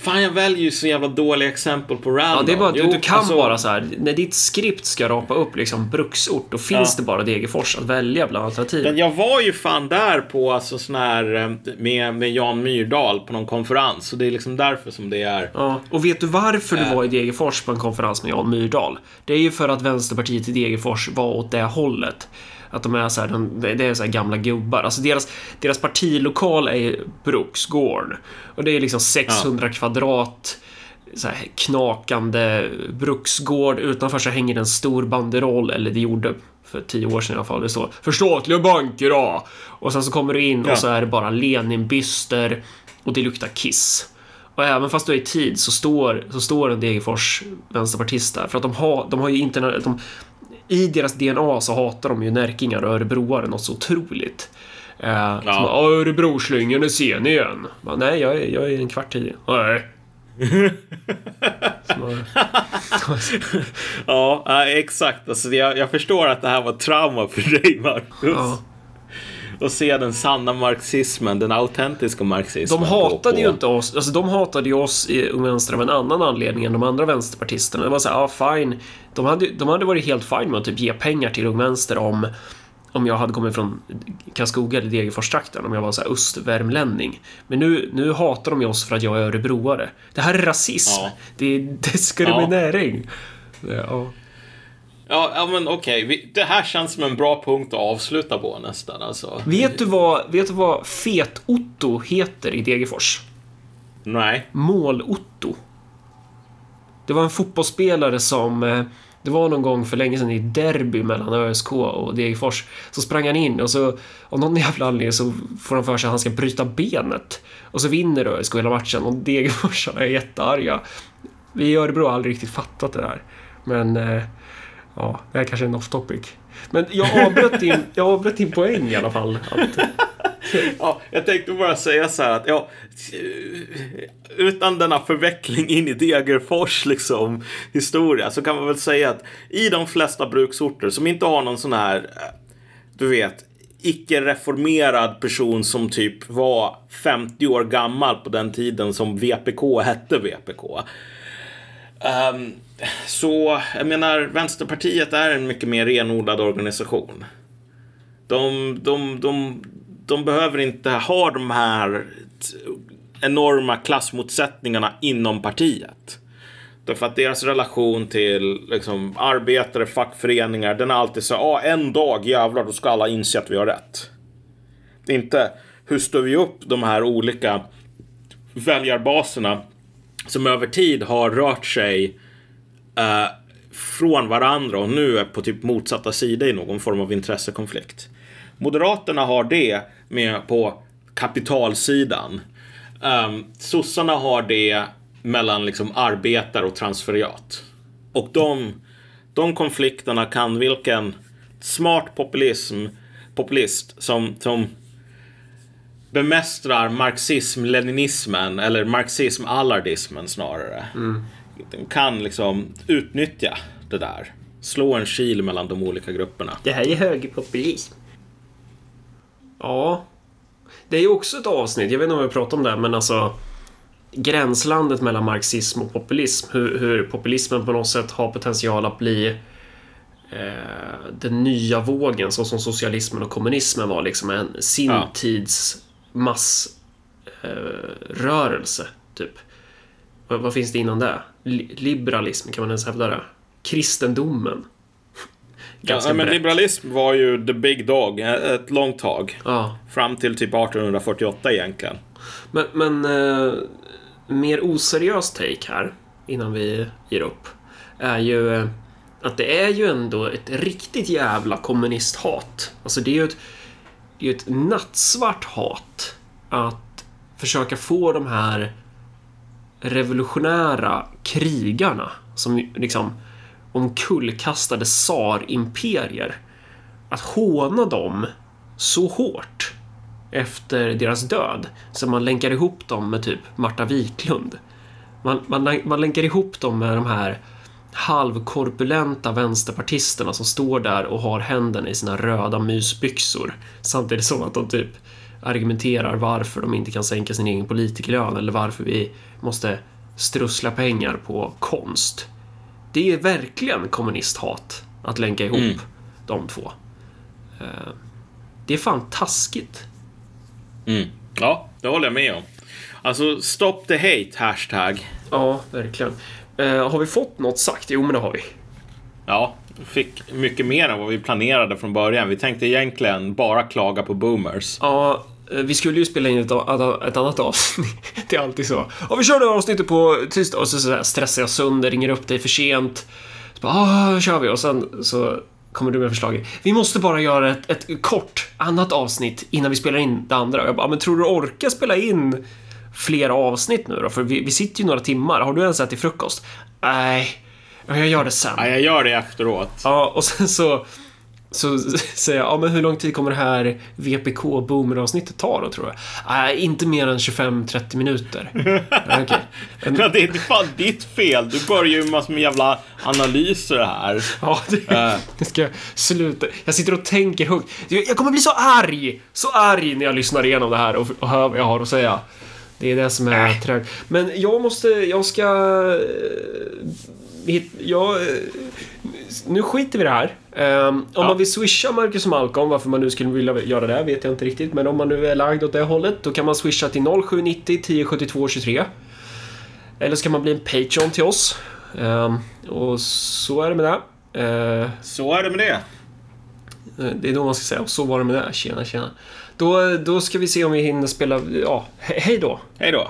S2: Fan, jag väljer ju så jävla dåliga exempel på random.
S1: Ja, det är bara, jo, du, du, kan alltså... bara så här, när ditt skript ska rapa upp liksom bruksort, då finns ja. det bara Degerfors att välja bland alternativen.
S2: Jag var ju fan där på alltså sån här eh, med, med Jan Myrdal på någon konferens, så det är liksom därför som det är.
S1: Ja, och vet du varför äh. du var i Degerfors på en konferens med Jan Myrdal? Det är ju för att Vänsterpartiet i Degerfors var åt det hållet. Att de är så här, de, det är så gamla gubbar. Alltså deras, deras partilokal är Bruksgård. Och det är liksom 600 ja. kvadrat så knakande bruksgård. Utanför så hänger det en stor banderoll, eller det gjorde för tio år sedan i alla fall. Det står “Förstatliga banker då!” Och sen så kommer du in ja. och så är det bara Lenin-byster och det luktar kiss. Och även fast du är i tid så står, så står en Degerfors vänsterpartist där. För att de har, de har ju internet... De, i deras DNA så hatar de ju närkingar och örebroare något så otroligt. Eh, ja. Som, Örebroslyngen, nu ser ni igen. Bara, Nej, jag är, jag är en kvart tidig. Nej. (laughs)
S2: ja, exakt. Alltså, jag, jag, förstår att det här var trauma för dig, Marcus. Ja och se den sanna marxismen, den autentiska marxismen.
S1: De hatade på, ju inte oss, alltså de hatade ju oss i Ung Vänster av en annan anledning än de andra vänsterpartisterna. Det var såhär, ja ah, fine. De hade, de hade varit helt fine med att typ ge pengar till Ung Vänster om om jag hade kommit från Karlskoga eller Degerfors-trakten, om jag var så här östvärmlänning. Men nu, nu hatar de oss för att jag är örebroare. Det här är rasism. Ja. Det är diskriminering. Ja. Ja.
S2: Ja, ja men okej. Okay. Det här känns som en bra punkt att avsluta på nästan. Alltså.
S1: Vet, du vad, vet du vad Fet-Otto heter i Degerfors?
S2: Nej.
S1: Mål-Otto. Det var en fotbollsspelare som... Eh, det var någon gång för länge sedan i derby mellan ÖSK och Degerfors. Så sprang han in och så av någon (laughs) jävla anledning så får han för sig att han ska bryta benet. Och så vinner ÖSK hela matchen och Degerfors är jättearga. Vi i Örebro har aldrig riktigt fattat det där. Men eh, Ja, det här kanske är en off topic. Men jag avbröt din, jag avbröt din poäng i alla fall. Att... (laughs)
S2: ja, jag tänkte bara säga så här att ja, utan denna förveckling in i Degerfors liksom historia så kan man väl säga att i de flesta bruksorter som inte har någon sån här, du vet, icke-reformerad person som typ var 50 år gammal på den tiden som VPK hette VPK Ehm, så, jag menar, Vänsterpartiet är en mycket mer renodlad organisation. De, de, de, de behöver inte ha de här enorma klassmotsättningarna inom partiet. Därför att deras relation till liksom, arbetare, fackföreningar, den är alltid så ah, en dag jävlar, då ska alla inse att vi har rätt. Det är inte hur står vi upp de här olika väljarbaserna som över tid har rört sig eh, från varandra och nu är på typ motsatta sidor i någon form av intressekonflikt. Moderaterna har det med på kapitalsidan. Um, sossarna har det mellan liksom arbetare och transferiat. Och de, de konflikterna kan vilken smart populism, populist som, som bemästrar marxism-leninismen eller marxism-allardismen snarare. Mm kan liksom utnyttja det där. Slå en kil mellan de olika grupperna.
S3: Det här är högerpopulism.
S1: Ja. Det är ju också ett avsnitt, jag vet inte om vi pratar om det, här, men alltså gränslandet mellan marxism och populism. Hur, hur populismen på något sätt har potential att bli eh, den nya vågen, så som socialismen och kommunismen var liksom en sin tids massrörelse, eh, rörelse, typ. Vad, vad finns det innan det? Li- liberalism, kan man ens hävda det? Kristendomen. (laughs) Ganska
S2: Ja, men
S1: brett.
S2: liberalism var ju the big dog ett långt tag.
S1: Ja.
S2: Fram till typ 1848 egentligen.
S1: Men, men eh, mer oseriös take här, innan vi ger upp, är ju eh, att det är ju ändå ett riktigt jävla kommunisthat. Alltså det är ju ett, det är ett nattsvart hat att försöka få de här revolutionära krigarna som liksom omkullkastade tsarimperier att håna dem så hårt efter deras död. Så man länkar ihop dem med typ Marta Wiklund. Man, man, man länkar ihop dem med de här halvkorpulenta vänsterpartisterna som står där och har händerna i sina röda mysbyxor. Samtidigt som att de typ argumenterar varför de inte kan sänka sin egen politikerlön eller varför vi måste strussla pengar på konst. Det är verkligen kommunisthat att länka ihop
S2: Mm.
S1: de två. Eh, Det är fan taskigt.
S2: Mm. Ja, det håller jag med om. Alltså, stop the hate, hashtag.
S1: Ja, verkligen. Eh, har vi fått något sagt? Jo, men det har vi.
S2: Ja, vi fick mycket mer än vad vi planerade från början. Vi tänkte egentligen bara klaga på boomers.
S1: Ja, vi skulle ju spela in ett, annat avsnitt. (laughs) Det är alltid så. Ja, vi kör det avsnittet på tisdag och så, så stressar jag sönder, ringer upp dig för sent. Så bara, ah, kör vi och sen så kommer du med förslaget. Vi måste bara göra ett, ett kort annat avsnitt innan vi spelar in det andra. Och jag bara, "Ah, men tror du orkar spela in flera avsnitt nu då? För vi, vi sitter ju några timmar. Har du ens ätit frukost? Nej, ja, jag gör det sen.
S2: Ja, jag gör det efteråt.
S1: Ja, och sen så, så (laughs) säger jag, ja men hur lång tid kommer det här VPK Boomer-avsnittet ta då tror jag? Nej, inte mer än 25-30 minuter. (laughs) Okej. Men-
S2: Ja, det är fan ditt fel. Du börjar ju med massor med jävla analyser här.
S1: Ja, det, (laughs)
S2: Eh.
S1: det ska jag sluta. Jag sitter och tänker högt. Jag jag kommer bli så arg! Så arg när jag lyssnar igenom det här och, och hör vad jag har att säga. Det är det som är
S2: Äh.
S1: trögt. Men jag måste, jag ska... Jag, eh, nu skiter vi i det här. Ehm, om
S2: Ja.
S1: man vill swisha Marcus och Malcolm, varför man nu skulle vilja göra det vet jag inte riktigt. Men om man nu är lagd åt det hållet, då kan man swisha till 0790 1072 23. Eller så kan man bli en Patreon till oss. Ehm, och så är det med det. Eh,
S2: Så är det med det.
S1: Eh, Det är då man ska säga, och så var det med det. Tjena, tjena. Då, då ska vi se om vi hinner spela... Ja, he- hej då!
S2: Hej då.